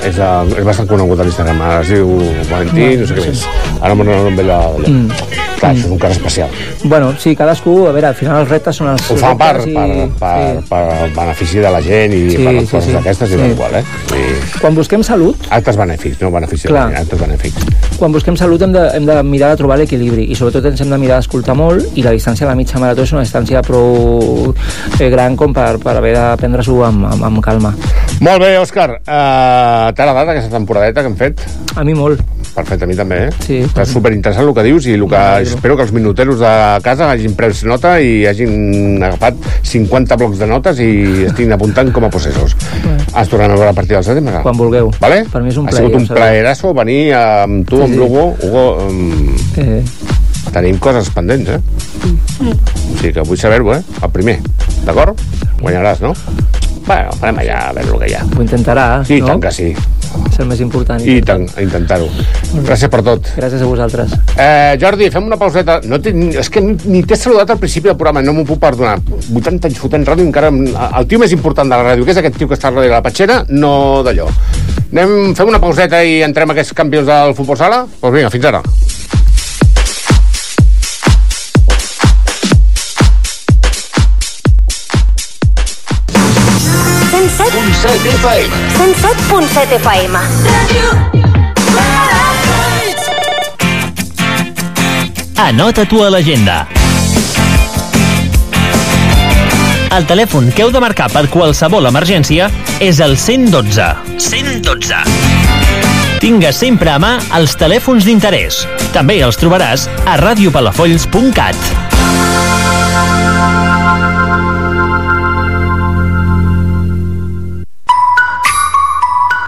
És, de, és bastant conegut a l'Instagram, es diu Valentí, no sé què més. Ara m'ho no ve allò. Mm. Clar, això és un cas especial. Bueno, sí, cadascú, a veure, al final els reptes són els Ho fa per, reptes per, per, sí. per benefici de la gent i Sí, per les sí, coses sí. d'aquestes i Sí. igual, eh? I Quan busquem salut, actes benèfics, no benefici de la Clar. gent, actes benèfics. quan busquem salut hem de, hem de mirar de trobar l'equilibri i sobretot ens hem de mirar d'escoltar molt i la distància de la mitja marató és una distància prou eh, gran com per, per haver de prendre-s'ho amb, amb, amb calma. Molt bé, Òscar. Uh, T'ha agradat aquesta temporadeta que hem fet? A mi molt. Perfecte, a mi també, eh? Sí. Està superinteressant el que dius i el que espero que els minuteros de casa hagin pres nota i hagin agafat 50 blocs de notes i estiguin apuntant com a possessos. Ens tornem a veure a partir del setembre. Quan vulgueu. Vale? Per mi és un ha plaer, sigut un plaerasso venir amb tu, Sí, amb sí. l'Hugo. Hugo, um, Eh, tenim coses pendents, eh? O sigui que vull saber-ho, eh? El primer. D'acord? Guanyaràs, no? Bueno, farem allà a veure el que hi ha. ho intentarà, I no? tant que sí. És el més important. I tant, a intentar-ho. Gràcies per tot. Gràcies a vosaltres. Eh, Jordi, fem una pauseta. No té, és que ni, t'he saludat al principi del programa, no m'ho puc perdonar. 80 anys fotent ràdio, encara... El tio més important de la ràdio, que és aquest tio que està al darrere de la patxera, no d'allò. Anem, fem una pauseta i entrem a aquests campions del futbol sala? Doncs pues vinga, fins ara. FM. 107.7 FM. Anota-t'ho a l'agenda. El telèfon que heu de marcar per qualsevol emergència és el 112. 112. Tinga sempre a mà els telèfons d'interès. També els trobaràs a radiopalafolls.cat.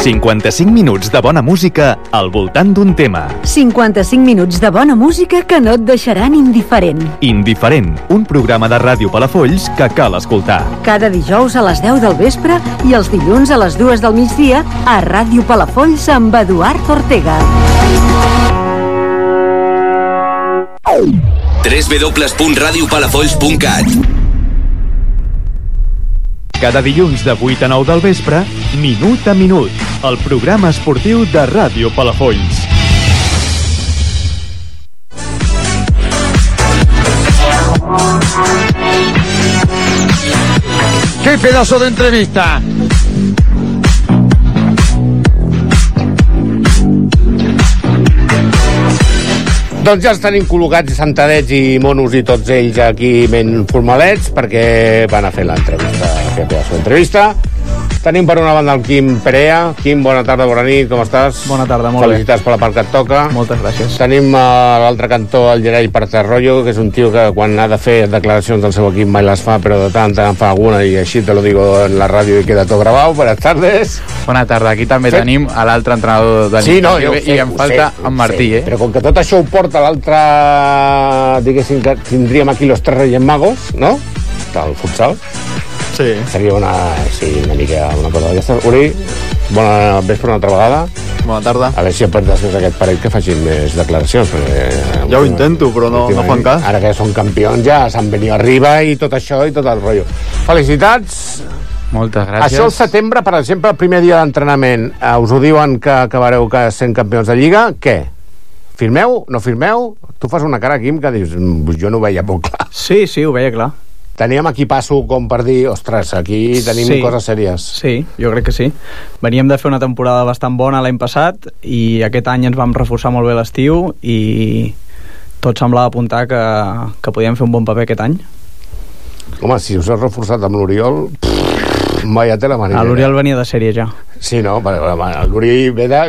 ...55 minuts de bona música al voltant d'un tema. 55 minuts de bona música que no et deixaran indiferent. Indiferent, un programa de ràdio Palafolls que cal escoltar. Cada dijous a les 10 del vespre i els dilluns a les 2 del migdia a Ràdio Palafolls amb Eduard Ortega. www.radiopalafolls.cat Cada dilluns de 8 a 9 del vespre, Minut a Minut, el programa esportiu de Ràdio Palafolls. ¡Qué pedazo de entrevista! Doncs ja els tenim col·locats sentadets i monos i tots ells aquí ben formalets perquè van a fer l'entrevista, aquest pedaço d'entrevista. Tenim per una banda el Quim Perea. Quim, bona tarda, bona nit, com estàs? Bona tarda, molt Felicitats per la part que et toca. Moltes gràcies. Tenim a l'altre cantó el Gerai Parterroyo, que és un tio que quan ha de fer declaracions del seu equip mai les fa, però de tant en tant fa alguna i així te lo digo en la ràdio i queda tot gravat. Buenas tardes. Bona tarda. Aquí també Sí. tenim a l'altre entrenador de Sí, no, i, jo i sé, em falta sé, en Martí, sé. eh? Però com que tot això ho porta l'altre... Diguéssim que tindríem aquí los tres reyes magos, no? Del futsal. Sí. Seria una, sí, una mica una cosa d'aquestes. Uri, bona vespre una altra vegada. Bona tarda. A veure si apretes més aquest parell que facin més declaracions. Perquè, Ja ho intento, però no, no fan cas. Ara que són campions ja s'han venit arriba i tot això i tot el rotllo. Felicitats. Moltes gràcies. Això al setembre, per exemple, el primer dia d'entrenament, eh, us ho diuen que acabareu que sent campions de Lliga, què? Firmeu? No firmeu? Tu fas una cara, Quim, que dius, "Mm, jo no ho veia molt clar. Sí, sí, ho veia clar. Teníem aquí passo com per dir, ostres, aquí tenim Sí. coses sèries. Sí, jo crec que sí. Veníem de fer una temporada bastant bona l'any passat i aquest any ens vam reforçar molt bé l'estiu i tot semblava apuntar que, que podíem fer un bon paper aquest any. Home, si us has reforçat amb l'Oriol, vaya tela marinera. Ah, L'Oriol venia de sèrie ja. Sí, no? L'Uri ve de...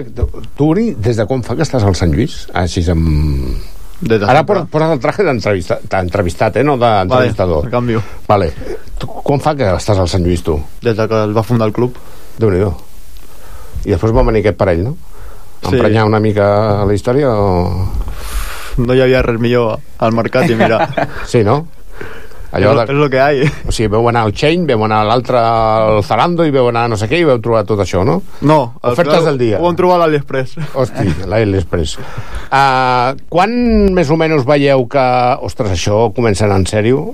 Tu, Uri, des de quan fa que estàs al Sant Lluís? Així amb... De Ara poses el traje d'entrevista- d'entrevistat, eh? No d'entrevistador. Vale, el canvio. Vale. Tu, quan fa que estàs al Sant Lluís, tu? Des de que es va fundar el club. déu nhi I després va venir aquest parell, no? Sí. Emprenyar una mica la història o... No hi havia res millor al mercat i mira... [laughs] Sí, no? Allò és, de... és lo que hay. O sigui, veu anar al Chain, veu anar a l'altre al Zalando i veu anar a no sé què i veu trobar tot això, no? No, Ofertes final del dia. Ho vam trobar a l'AliExpress. Hosti, l'AliExpress. Uh, quan més o menys veieu que, ostres, això comença en sèrio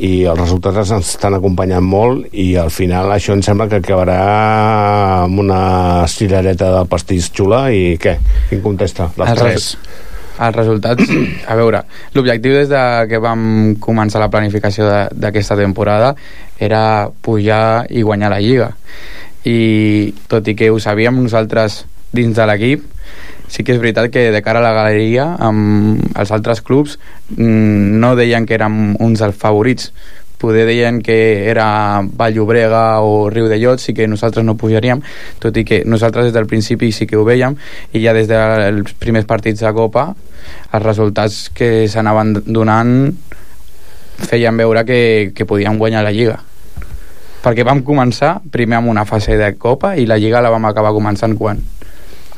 i els resultats ens estan acompanyant molt i al final això em sembla que acabarà amb una cirereta de pastís xula i què? Quin contesta? Les tres. res- els resultats, a veure, l'objectiu des de que vam començar la planificació d'aquesta temporada era pujar i guanyar la Lliga. I tot i que ho sabíem nosaltres dins de l'equip, sí que és veritat que de cara a la galeria amb els altres clubs mm, no deien que érem uns dels favorits poder deien que era Vall-llobrega o Riu de Llot, sí que nosaltres no pujaríem, tot i que nosaltres des del principi sí que ho veiem, i ja des dels primers partits de Copa els resultats que s'anaven donant feien veure que, que podíem guanyar la Lliga perquè vam començar primer amb una fase de Copa i la Lliga la vam acabar començant quan?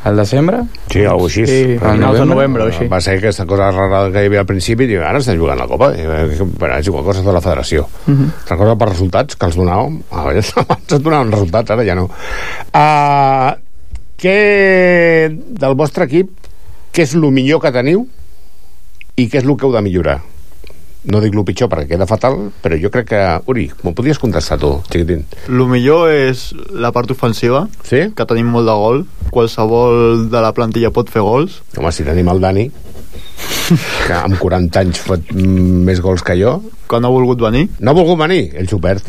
Al desembre? Sí, cosa així. Sí, a finals de novembre o així. Va ser aquesta cosa rara que hi havia al principi i ara estem jugant la Copa. I, eh, bueno, és igual, coses de la federació. Uh Mhm. -huh. Recordo per resultats que els donàvem. [laughs] Abans ens donaven resultats, ara ja no. Uh, què del vostre equip, què és el millor que teniu i què és el que heu de millorar? No dic el pitjor perquè queda fatal, però jo crec que... Uri, m'ho podries contestar tu, xiquitín? El millor és la part ofensiva, sí? que tenim molt de gol. Qualsevol de la plantilla pot fer gols. Home, si tenim el Dani, que amb 40 anys fot mm, més gols que jo. quan no ha volgut venir. No ha volgut venir, el xupert.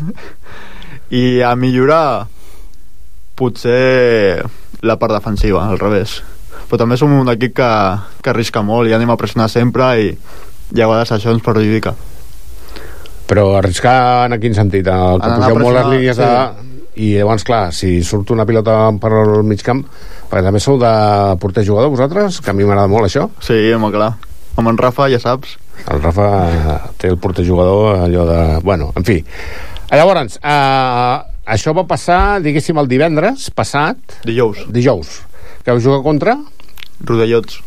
I a millorar potser la part defensiva, al revés. Però també som un equip que, que arrisca molt i anem a pressionar sempre i, i a vegades això ens perjudica. Però arriscar en quin sentit? El que anar pugeu molt les línies de... I llavors, clar, si surt una pilota per al mig camp, perquè també sou de porter jugador vosaltres, que a mi m'agrada molt això. Sí, home, clar. Amb en Rafa ja saps. El Rafa té el porter jugador allò de... Bueno, en fi. Llavors, eh, això va passar, diguéssim, el divendres passat. Dijous. Dijous. Que vau jugar contra? Rodellots.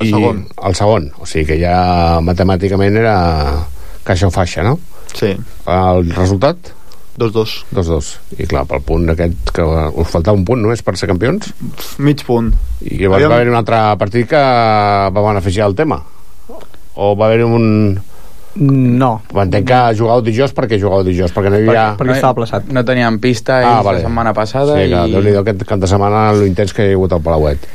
El I segon. El segon. O sigui que ja matemàticament era caixa o faixa, no? Sí. El resultat? 2-2. 2-2. I clar, pel punt aquest, que us faltava un punt només per ser campions? Mig punt. I llavors Aviam. va haver un altre partit que va beneficiar el tema? O va haver un... No. Entenc que jugàveu dijous perquè jugàveu dijous, perquè no hi havia... no, No teníem pista Ah, vale. la setmana passada Sí, i... déu nhi aquest cap de setmana lo intens que hi ha hagut al Palauet.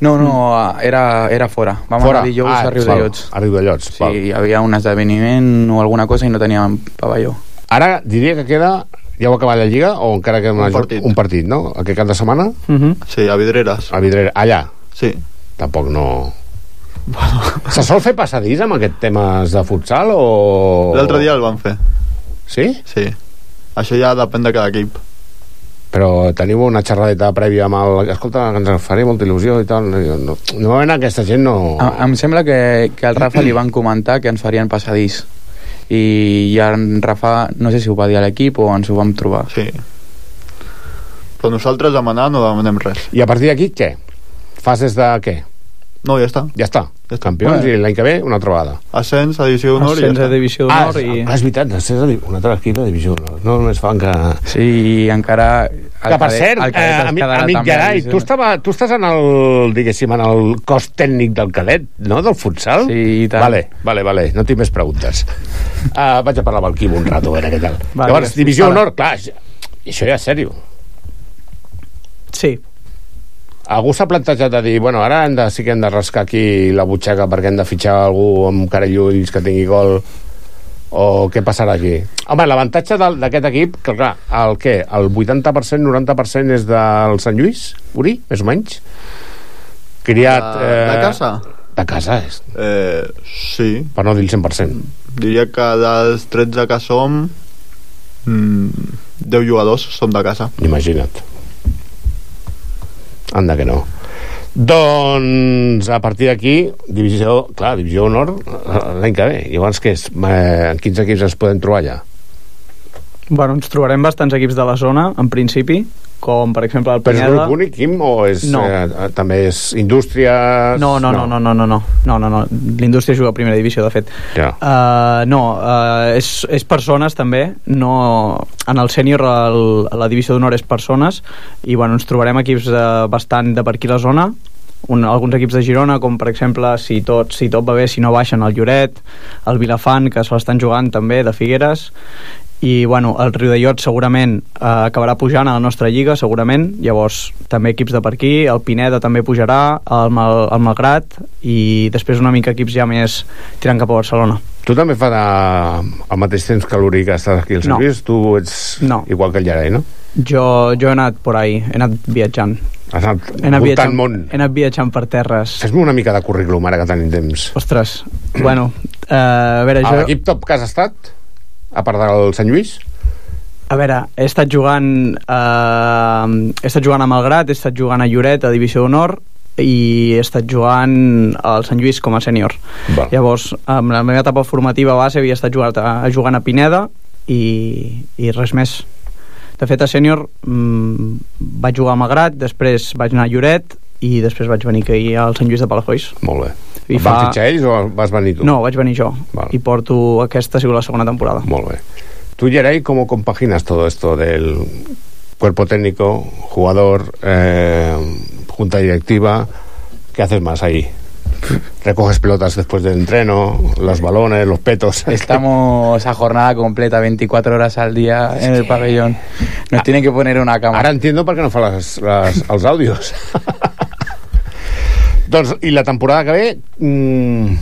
No, no, era, era fora. Vam Fora? anar dijous Ah, a Riu val, de Llots. a Riu de Llots, Sí, hi havia un esdeveniment o alguna cosa i no teníem pavelló. Ara diria que queda... Ja heu acabat la Lliga o encara queda una, Un partit. un partit, no? Aquest cap de setmana? Uh -huh. Sí, a Vidreres. A Vidreres. Allà? Sí. Tampoc no... [laughs] Se sol fer passadís amb aquest temes de futsal o... L'altre dia el van fer. Sí? Sí. Això ja depèn de cada equip. Però teniu una xerradeta prèvia amb el... Escolta, que ens faré molta il·lusió i tal. No, normalment aquesta gent no... Em, em sembla que, que al Rafa li van comentar que ens farien passadís i, i en Rafa no sé si ho va dir a l'equip o ens ho vam trobar sí. però nosaltres demanar no demanem res I a partir d'aquí, què? Fases de què? no, ja està Ja està. Campions Bueno. i l'any que ve una altra vegada. ascens a divisió d'honor i ja a divisió Ah, d'honor és, i... ah, és veritat, ascens a di- un altre equip de divisió d'honor. No només fan que... sí, i encara el Que, per cert, el cadet eh, amic, amic divisió tu, estava, tu estàs en el, diguéssim, en el cos tècnic del cadet, no?, del futsal? Sí, i tant. Vale, vale, vale, no tinc més preguntes. Uh, vaig a parlar amb el Quim un rato, a veure què tal. Vale, Llavors, divisió d'honor, clar, això això ja és sèrio. Sí. Algú s'ha plantejat de dir, bueno, ara hem de, sí que hem de rascar aquí la butxaca perquè hem de fitxar algú amb cara i ulls que tingui gol o què passarà aquí? Home, l'avantatge d'aquest equip, que clar, el què? El 80%, 90% és del Sant Lluís, Uri, més o menys? Criat... De- de casa? De casa, és. Eh, sí. Per no dir el 100%. Diria que dels 13 que som, mm, 10 jugadors som de casa. Imagina't. Anda que no. Doncs a partir d'aquí, divisió, clar, divisió honor eh, l'any que ve. Llavors, què és? Eh, quins equips es poden trobar allà? Bueno, ens trobarem bastants equips de la zona, en principi, com per exemple el Però és grup únic, Quim, o és, No. eh, també és indústria... No, no, no, no, no, no, no, no, no, no. l'indústria juga a primera divisió, de fet. Ja. Uh, no, uh, és, és persones també, no... En el sènior el, la divisió d'honor és persones i bueno, ens trobarem equips uh, bastant de per aquí la zona, un, alguns equips de Girona, com per exemple, si tot, si tot va bé, si no baixen, el Lloret, el Vilafant, que se l'estan jugant també, de Figueres, i bueno, el Riu de Llot segurament eh, acabarà pujant a la nostra lliga segurament, llavors també equips de per aquí el Pineda també pujarà el, Mal, el Malgrat i després una mica equips ja més tirant cap a Barcelona Tu també fa de, al mateix temps que l'Uri que estàs aquí al No. Lluís, tu ets No. igual que el Llarai, no? jo, jo he anat por ahí, he anat viatjant Has anat he anat, viatjant, món. he anat viatjant per terres Fes-me una mica de currículum ara que tenim temps. ostres, bueno eh, a veure, A jo... l'equip top que has estat, a part del Sant Lluís? A veure, he estat jugant eh, he estat jugant a Malgrat, he estat jugant a Lloret a Divisió d'Honor i he estat jugant al Sant Lluís com a sènior. Val. Llavors, amb la meva etapa formativa base havia estat jugant a, a jugant a Pineda i, i res més. De fet, a sènior mmm, vaig jugar a Malgrat, després vaig anar a Lloret i després vaig venir aquí al Sant Lluís de Palafolls. Molt bé. I fa- Van fitxar ells o vas venir tu? No, vaig venir jo. Val. I porto aquesta, ha sigut la segona temporada. Molt bé. Tú, Yeray, ¿cómo compaginas todo esto del cuerpo técnico, jugador, eh, junta directiva? ¿Qué haces más ahí? Recoges pelotas después del entreno, los balones, los petos. [laughs] Estamos a jornada completa, 24 horas al día en el pabellón. Nos tienen que poner una cama. Ara entiendo per què no fa les, les, els àudios. [laughs] doncs, i la temporada que ve, mm,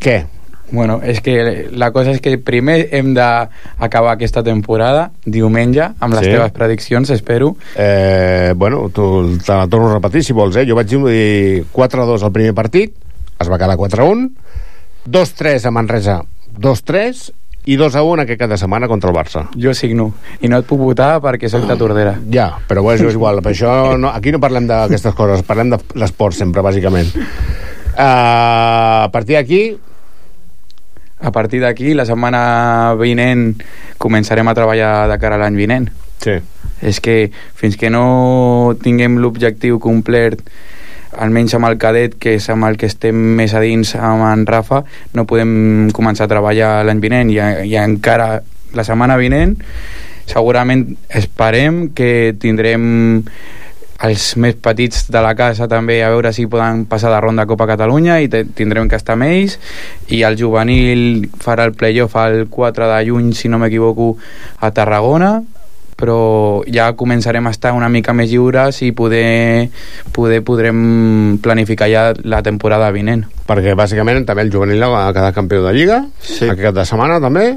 què? Bueno, és que la cosa és que primer hem d'acabar aquesta temporada diumenge amb les Sí. teves prediccions, espero. Eh, bueno, tu, te la torno a repetir, si vols, eh? Jo vaig dir 4-2 al primer partit, es va quedar 4-1, 2-3 a Manresa, 2-3, i 2-1 aquest cap de setmana contra el Barça. Jo signo. I no et puc votar perquè sóc de Tordera. Ja, però bueno, és igual. Per això no, aquí no parlem d'aquestes coses, parlem de l'esport sempre, bàsicament. Uh, a partir d'aquí, A partir d'aquí, la setmana vinent començarem a treballar de cara a l'any vinent. Sí. És que fins que no tinguem l'objectiu complet almenys amb el cadet, que és amb el que estem més a dins amb en Rafa, no podem començar a treballar l'any vinent. I, i encara la setmana vinent segurament esperem que tindrem els més petits de la casa també a veure si poden passar de ronda a Copa Catalunya i tindrem que estar amb ells. I el juvenil farà el playoff el 4 de juny si no m'equivoco a Tarragona però ja començarem a estar una mica més lliures i poder, poder podrem planificar ja la temporada vinent. perquè bàsicament també el juvenil ha quedat campió de Lliga, sí. aquest cap de setmana també,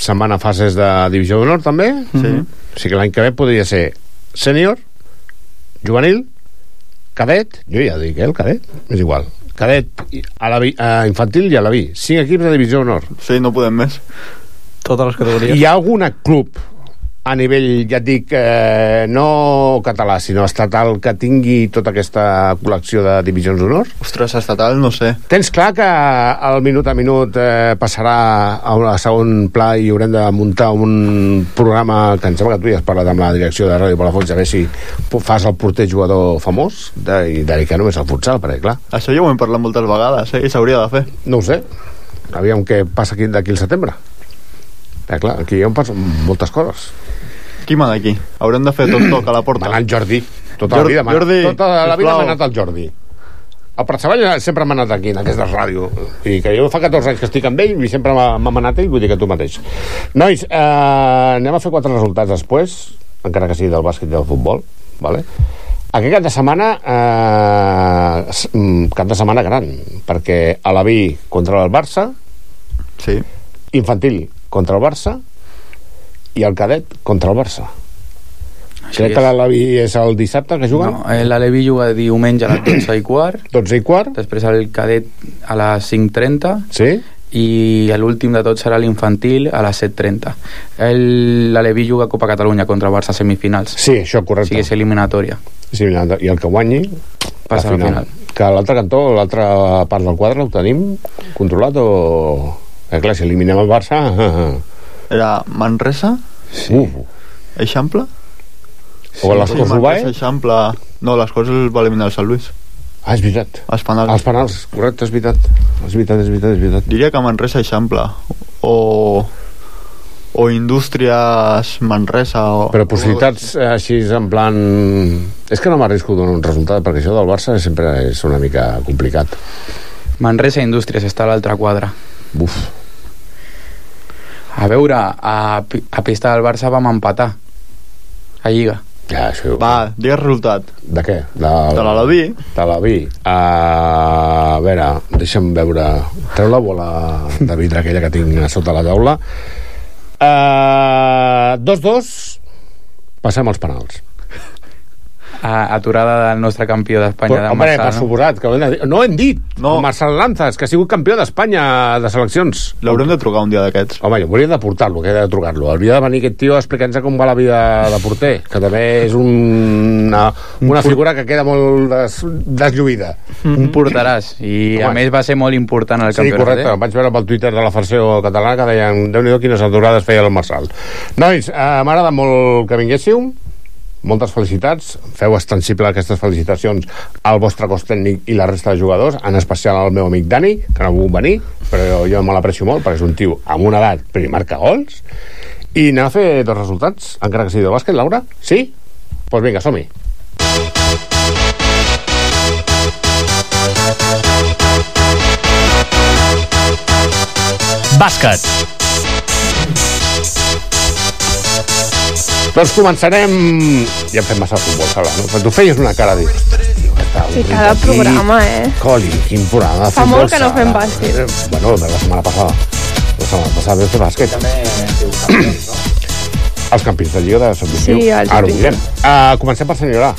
setmana fases de Divisió d'Honor també, Sí. o sigui que l'any que ve podria ser sènior, juvenil, cadet, jo ja dic, eh, el cadet, és igual, cadet, a la, vi- a infantil i a la vi, cinc equips de Divisió d'Honor. Sí, no podem més. Totes les categories. Hi ha algun club a nivell, ja et dic, eh, no català, sinó estatal, que tingui tota aquesta col·lecció de divisions d'honor? Ostres, estatal, no sé. Tens clar que el minut a minut eh, passarà a un segon pla i haurem de muntar un programa que em sembla que tu ja has parlat amb la direcció de Ràdio Palafolls a veure si fas el porter jugador famós de, i dedicar només al futsal, perquè clar... Això ja ho hem parlat moltes vegades, eh? I s'hauria de fer. No ho sé. Aviam què passa aquí d'aquí al setembre. Eh, clar, aquí hi ha moltes coses. Qui mana aquí? Haurem de fer tot toc a la porta. Manant Jordi. Tota Jordi- la vida, m'ha- Jordi, tota la vida m'ha anat el Jordi. El Parcevall sempre m'ha anat aquí, en aquesta ràdio. I que jo fa 14 anys que estic amb ell i sempre m'ha m'ha manat ell, vull dir que tu mateix. Nois, eh, anem a fer quatre resultats després, encara que sigui del bàsquet i del futbol, vale? Aquest cap de setmana, eh, mm, cap de setmana gran, perquè a la Vi contra el Barça, sí. infantil contra el Barça i el cadet contra el Barça. Crec és. que l'Alavi és el dissabte que juguen. No, eh, l'Alevi juga diumenge a les 12 i quart. [clears throat] 12 i quart. Després el cadet a les 5.30. Sí. I l'últim de tot serà l'infantil a les 7.30. El- L'Alevi juga Copa Catalunya contra el Barça semifinals. Sí, això correcte. O sigui, és eliminatòria. Sí, i el que guanyi Passa a la final. Que l'altre cantó, l'altra part del quadre, ho tenim controlat o... Eh, clar, si eliminem el Barça... [laughs] Era Manresa? Sí. Uf. Eixample? O les Corts? Manresa, Eixample... No, les Corts el va eliminar el Sant Lluís. Ah, és veritat. Els penals. Els penals, correcte, és veritat. És veritat, és veritat, és veritat. Diria que Manresa Eixample. O... O Indústries Manresa o... Però possibilitats eh, així en plan... És que no m'arrisco a donar un resultat, perquè això del Barça sempre és una mica complicat. Manresa Indústries està a l'altre quadre. Buf. A veure, a, a pista del Barça vam empatar. A Lliga. Ja, això... Va, digues resultat. De què? De, De l'Alaví. De l'Alaví. Uh, a veure, deixa'm veure... Treu la bola de vidre aquella que tinc a sota la taula. Uh, 2-2. Passem als penals. A, aturada del nostre campió d'Espanya de home, per Marçal. no? suposat, que no ho hem dit. No. El Marcel Lanzas, que ha sigut campió d'Espanya de seleccions. L'haurem de trucar un dia d'aquests. Home, jo hauria de portar-lo, que he de trucar-lo. Hauria de venir aquest tio a explicar-nos com va la vida de porter, que també és un, una, una figura que queda molt des, deslluïda. Un portaràs. I a Home. més va ser molt important al Sí, campionat. correcte. Eh? Vaig veure pel Twitter de la Federació Catalana que deien, déu nhi quines aturades feia el Marçal. Nois, eh, m'agrada molt que vinguéssiu. Moltes felicitats. Feu extensible aquestes felicitacions al vostre cos tècnic i la resta de jugadors, en especial al meu amic Dani, que no ha volgut venir, però jo me l'aprecio molt perquè és un tio amb una edat per marca gols. I anem a fer dos resultats, encara que sigui de bàsquet, Laura? Sí? Doncs pues vinga, som-hi. Bàsquet. Doncs començarem... Ja hem fet massa futbol, Sala, no? Però tu feies una cara de. Sí, cada programa, eh? Coli, quin programa de Fa futbol molt que no fem bàsquet. Eh, Bueno, de la setmana passada. La setmana passada vam fer bàsquet. També [clears throat] Els campions de Lliga de Sub-21. Sí, els Ara ho direm. Uh, comencem per senyorar.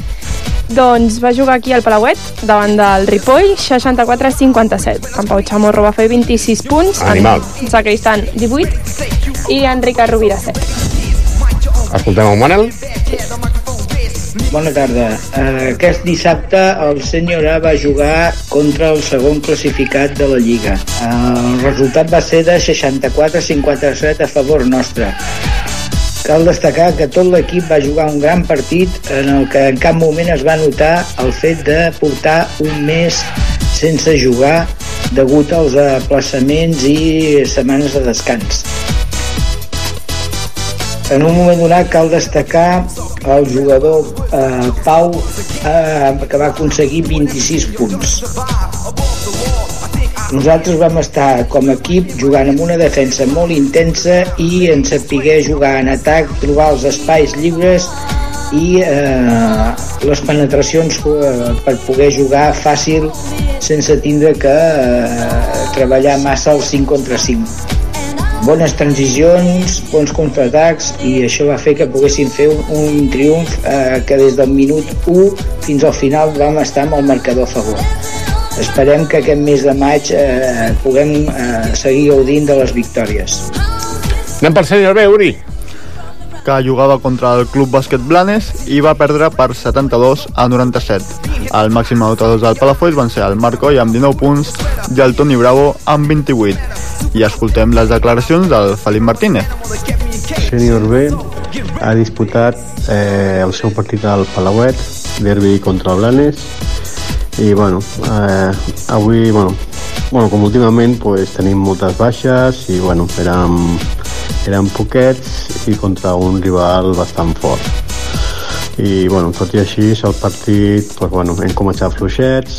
Doncs va jugar aquí al Palauet, davant del Ripoll, 64-57. En Pau Chamorro va fer 26 punts, Animal. en Sacristan 18 i en Ricard Rovira 7. Escoltem el Manel. Bona tarda. Eh, Aquest dissabte el senyor A va jugar contra el segon classificat de la Lliga. Eh, El resultat va ser de 64-57 a favor nostre. Cal destacar que tot l'equip va jugar un gran partit en el que en cap moment es va notar el fet de portar un mes sense jugar degut als aplaçaments i setmanes de descans. En un moment donat cal destacar el jugador eh, Pau eh, que va aconseguir 26 punts. Nosaltres vam estar com a equip jugant amb una defensa molt intensa i en sapiguer jugar en atac, trobar els espais lliures i eh, les penetracions eh, per poder jugar fàcil sense tindre que eh, treballar massa el 5 contra 5 bones transicions, bons contraatacs i això va fer que poguessin fer un, un triomf eh, que des del minut 1 fins al final vam estar amb el marcador a favor. Esperem que aquest mes de maig eh, puguem eh, seguir gaudint de les victòries. Anem per senyor B, Uri. Que jugava contra el Club Bàsquet Blanes i va perdre per 72 a 97. El màxim anotadors del Palafolls van ser el Marco i amb 19 punts i el Toni Bravo amb 28. I escoltem les declaracions del Felip Martínez. Sènior B ha disputat eh, el seu partit al Palauet, derbi contra Blanes, i bueno, eh, avui, bueno, bueno, com últimament pues, tenim moltes baixes i bueno, érem, érem poquets i contra un rival bastant fort. I bueno, tot i així, el partit, pues, bueno, hem començat fluixets,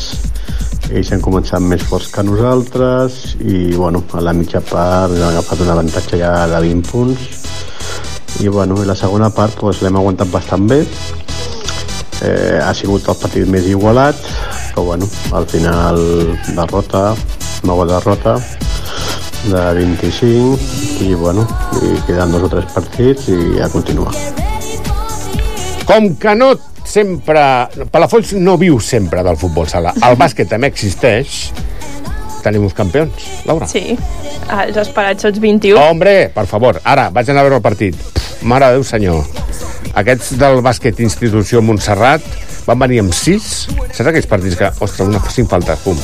ells han començat més forts que nosaltres i bueno, a la mitja part han agafat un avantatge ja de 20 punts. I bueno, i la segona part pues, l'hem aguantat bastant bé. Eh, ha sigut el partit més igualat però bueno, al final derrota, nova derrota de 25 i bueno, i queden dos o tres partits i a continuar Com que no sempre... Palafolls no viu sempre del futbol sala. El bàsquet també existeix. Tenim uns campions, Laura. Sí, els esperats tots 21. Hombre, per favor, ara, vaig anar a veure el partit. Mare de Déu, senyor. Aquests del bàsquet institució Montserrat van venir amb sis. Saps aquells partits que, ostres, una cinc faltes, pum.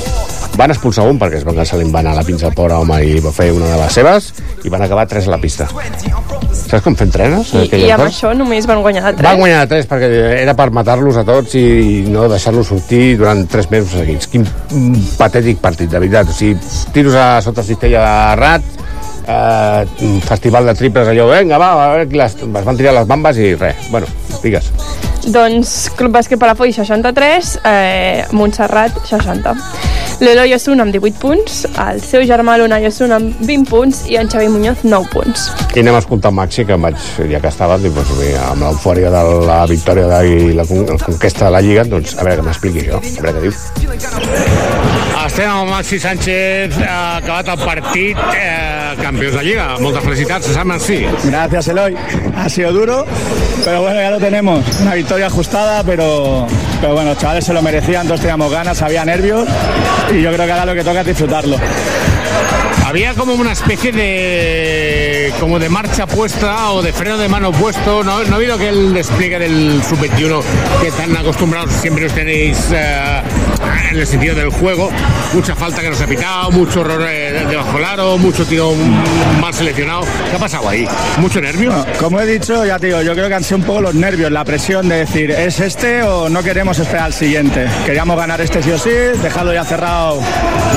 Van expulsar un perquè es van cansar va anar a la pinça al pobre home i va fer una de les seves i van acabar tres a la pista. Saps com fem trenes? I, I amb això només van guanyar de 3. Van guanyar de 3 perquè era per matar-los a tots i no deixar-los sortir durant 3 mesos seguits. Quin patètic partit, de veritat. O sigui, tiros a sota cistella de rat, eh, festival de triples, allò, vinga, va, a veure les... Es van tirar les bambes i res. Bueno, digues. Doncs Club Bàsquet Palafolls 63, eh, Montserrat 60. L'Eloi Osuna amb 18 punts, el seu germà l'Unai Osuna amb 20 punts i en Xavi Muñoz 9 punts. I anem a escoltar Maxi, que vaig, ja que estava, doncs, bé, amb l'eufòria de la victòria de, i la, la conquesta de la Lliga, doncs a veure que m'expliqui això, a veure què diu. Estem amb Maxi Sánchez, eh, acabat el partit, eh, campions de Lliga. Moltes felicitats, sap Maxi. Gracias, Eloy. Ha sido duro, pero bueno, ya lo tenemos. Una victoria ajustada, pero, pero bueno, los chavales se lo merecían, todos teníamos ganas, había nervios y yo creo que ahora lo que toca es disfrutarlo. Había como una especie de como de marcha puesta o de freno de mano puesto. No, no ha habido que el despliegue del sub-21 que están acostumbrados, siempre os tenéis eh, en el sentido del juego. Mucha falta que nos ha pitado, mucho error eh, de bajo el aro, mucho mm, mal seleccionado. ¿Qué ha pasado ahí? ¿Mucho nervio? Bueno, como he dicho, ya digo, yo creo que han sido un poco los nervios, la presión de decir, ¿es este o no queremos esperar al siguiente? Queríamos ganar este sí o sí, dejarlo ya cerrado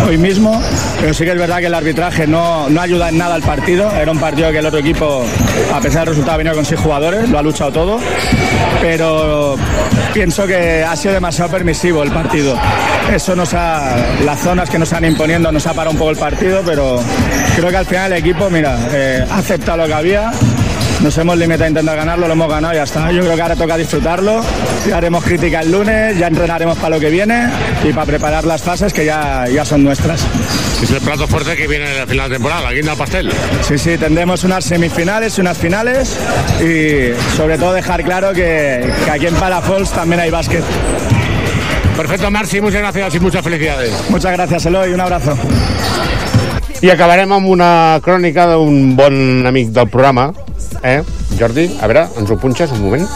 hoy mismo, pero sí que es verdad que el arbitraje no, no ayuda en nada al partido. Era un partido que el otro equipo, a pesar del resultado, venido con seis jugadores, lo ha luchado todo, pero pienso que ha sido demasiado permisivo el partido. Eso nos ha, las zonas que nos han imponiendo nos ha parado un poco el partido, pero creo que al final el equipo, mira, eh, ha aceptado lo que había nos hemos limitado a intentar ganarlo, lo hemos ganado y ya está. Yo creo que ahora toca disfrutarlo, ya haremos crítica el lunes, ya entrenaremos para lo que viene y para preparar las fases que ya, ya son nuestras. Es el plato fuerte que viene al final de temporada, la guinda pastel. Sí, sí, tendremos unas semifinales, unas finales y sobre todo dejar claro que, que aquí en Palafols también hay básquet. Perfecto, Marci, muchas gracias y muchas felicidades. Muchas gracias, Eloy, un abrazo. I acabarem amb una crònica d'un bon amic del programa, eh? Jordi, a veure, ens ho punxes un moment?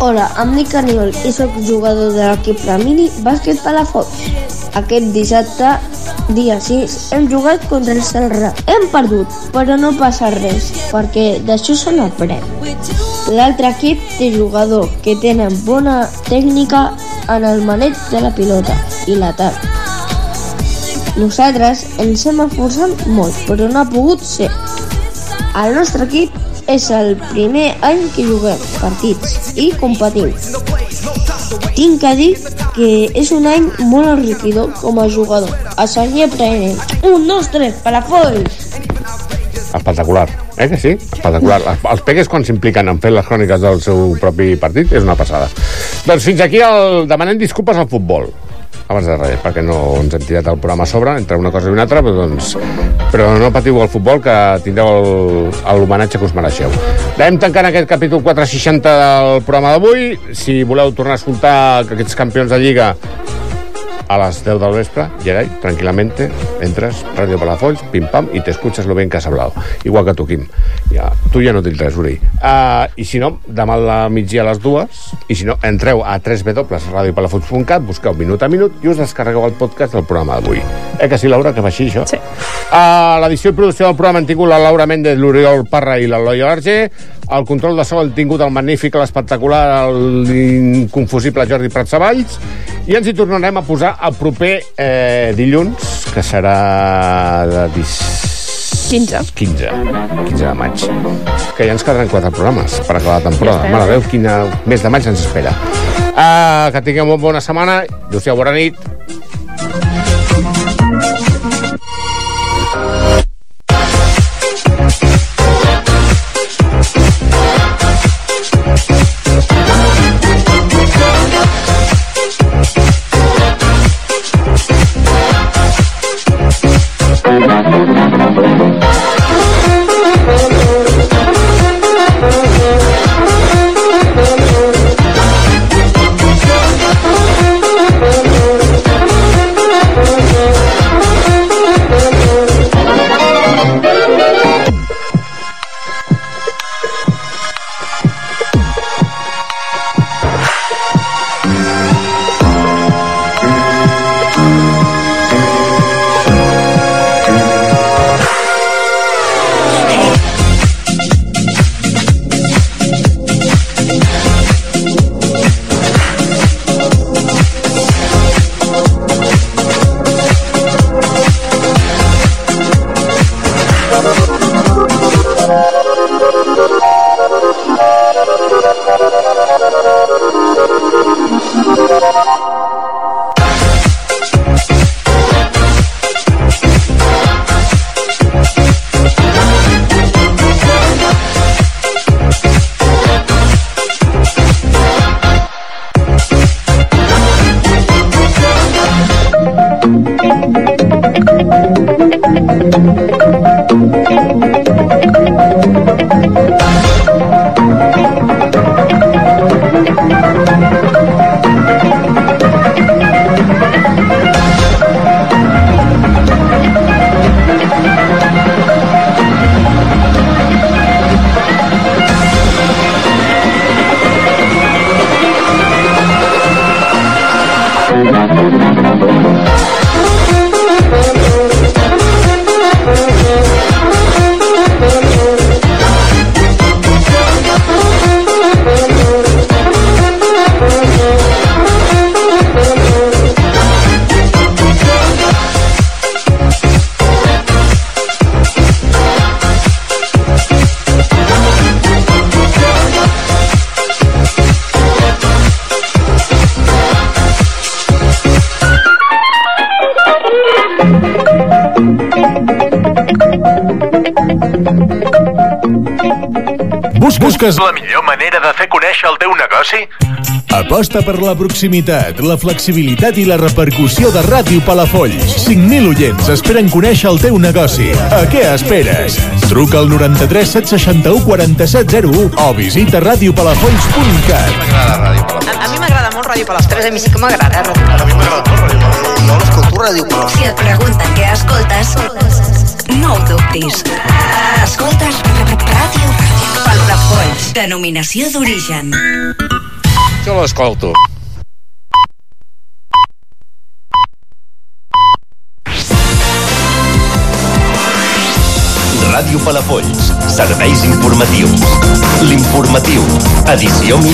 Hola, em dic Aniol i sóc jugador de l'equip Ramini Bàsquet Palafox. Aquest dissabte, dia 6, hem jugat contra el Celrà. Hem perdut, però no passa res, perquè d'això se n'aprèn. L'altre equip té jugadors que tenen bona tècnica en el maneig de la pilota i l'atac. Nosaltres ens hem esforçat molt, però no ha pogut ser. El nostre equip és el primer any que juguem partits i competim. Tinc que dir que és un any molt enriquidor com a jugador. A seguir aprenent. Un, dos, tres, Palafolls! Espectacular, eh que sí? Espectacular. Els, pegues quan s'impliquen en fer les cròniques del seu propi partit és una passada. Doncs fins aquí el demanem disculpes al futbol abans de res, perquè no ens hem tirat el programa a sobre entre una cosa i una altra, però, doncs, però no patiu el futbol, que tindreu l'homenatge que us mereixeu. Anem tancant aquest capítol 460 del programa d'avui. Si voleu tornar a escoltar aquests campions de Lliga a las 10 del vespre, Gerai, tranquil·lamente, entres, Radio Palafolls, pim-pam, i t'escuches lo ben que has hablado. Igual que tu, Quim. Ja, tu ja no tens res, Uri. Uh, I si no, demà a la migdia a les dues, i si no, entreu a www.radiopalafolls.cat, busqueu minut a minut i us descarregueu el podcast del programa d'avui. Eh que sí, Laura, que va així, això? Sí. A l'edició i producció del programa han tingut la Laura Méndez, l'Oriol Parra i l'Eloi Arger. El control de so han tingut el magnífic, l'espectacular, l'inconfusible Jordi Pratsavalls. I ens hi tornarem a posar el proper eh, dilluns, que serà de dis... 15. 15. 15 de maig. Que ja ens quedaran quatre programes per acabar la temporada. Ja. Mare Déu, quina mes de maig ens espera. Uh, que tingueu una bona setmana. Adéu-siau, bona nit. Busques la millor manera de fer conèixer el teu negoci? Aposta per la proximitat, la flexibilitat i la repercussió de Ràdio Palafolls. 5.000 oients esperen conèixer el teu negoci. A què esperes? Truca al 93 761 4701 o visita radiopalafolls.cat. A, a mi m'agrada molt Ràdio Palafolls. A mi sí que m'agrada Ràdio Palafolls. A mi m'agrada molt Ràdio Palafolls. Jo l'escolto Ràdio Palafolls. Si et pregunten què escoltes, no ho dubtis. Escoltes Ràdio Palafolls. Denominació d'origen. Jo l'escolto. Ràdio Palafolls. Serveis informatius. L'informatiu. Edició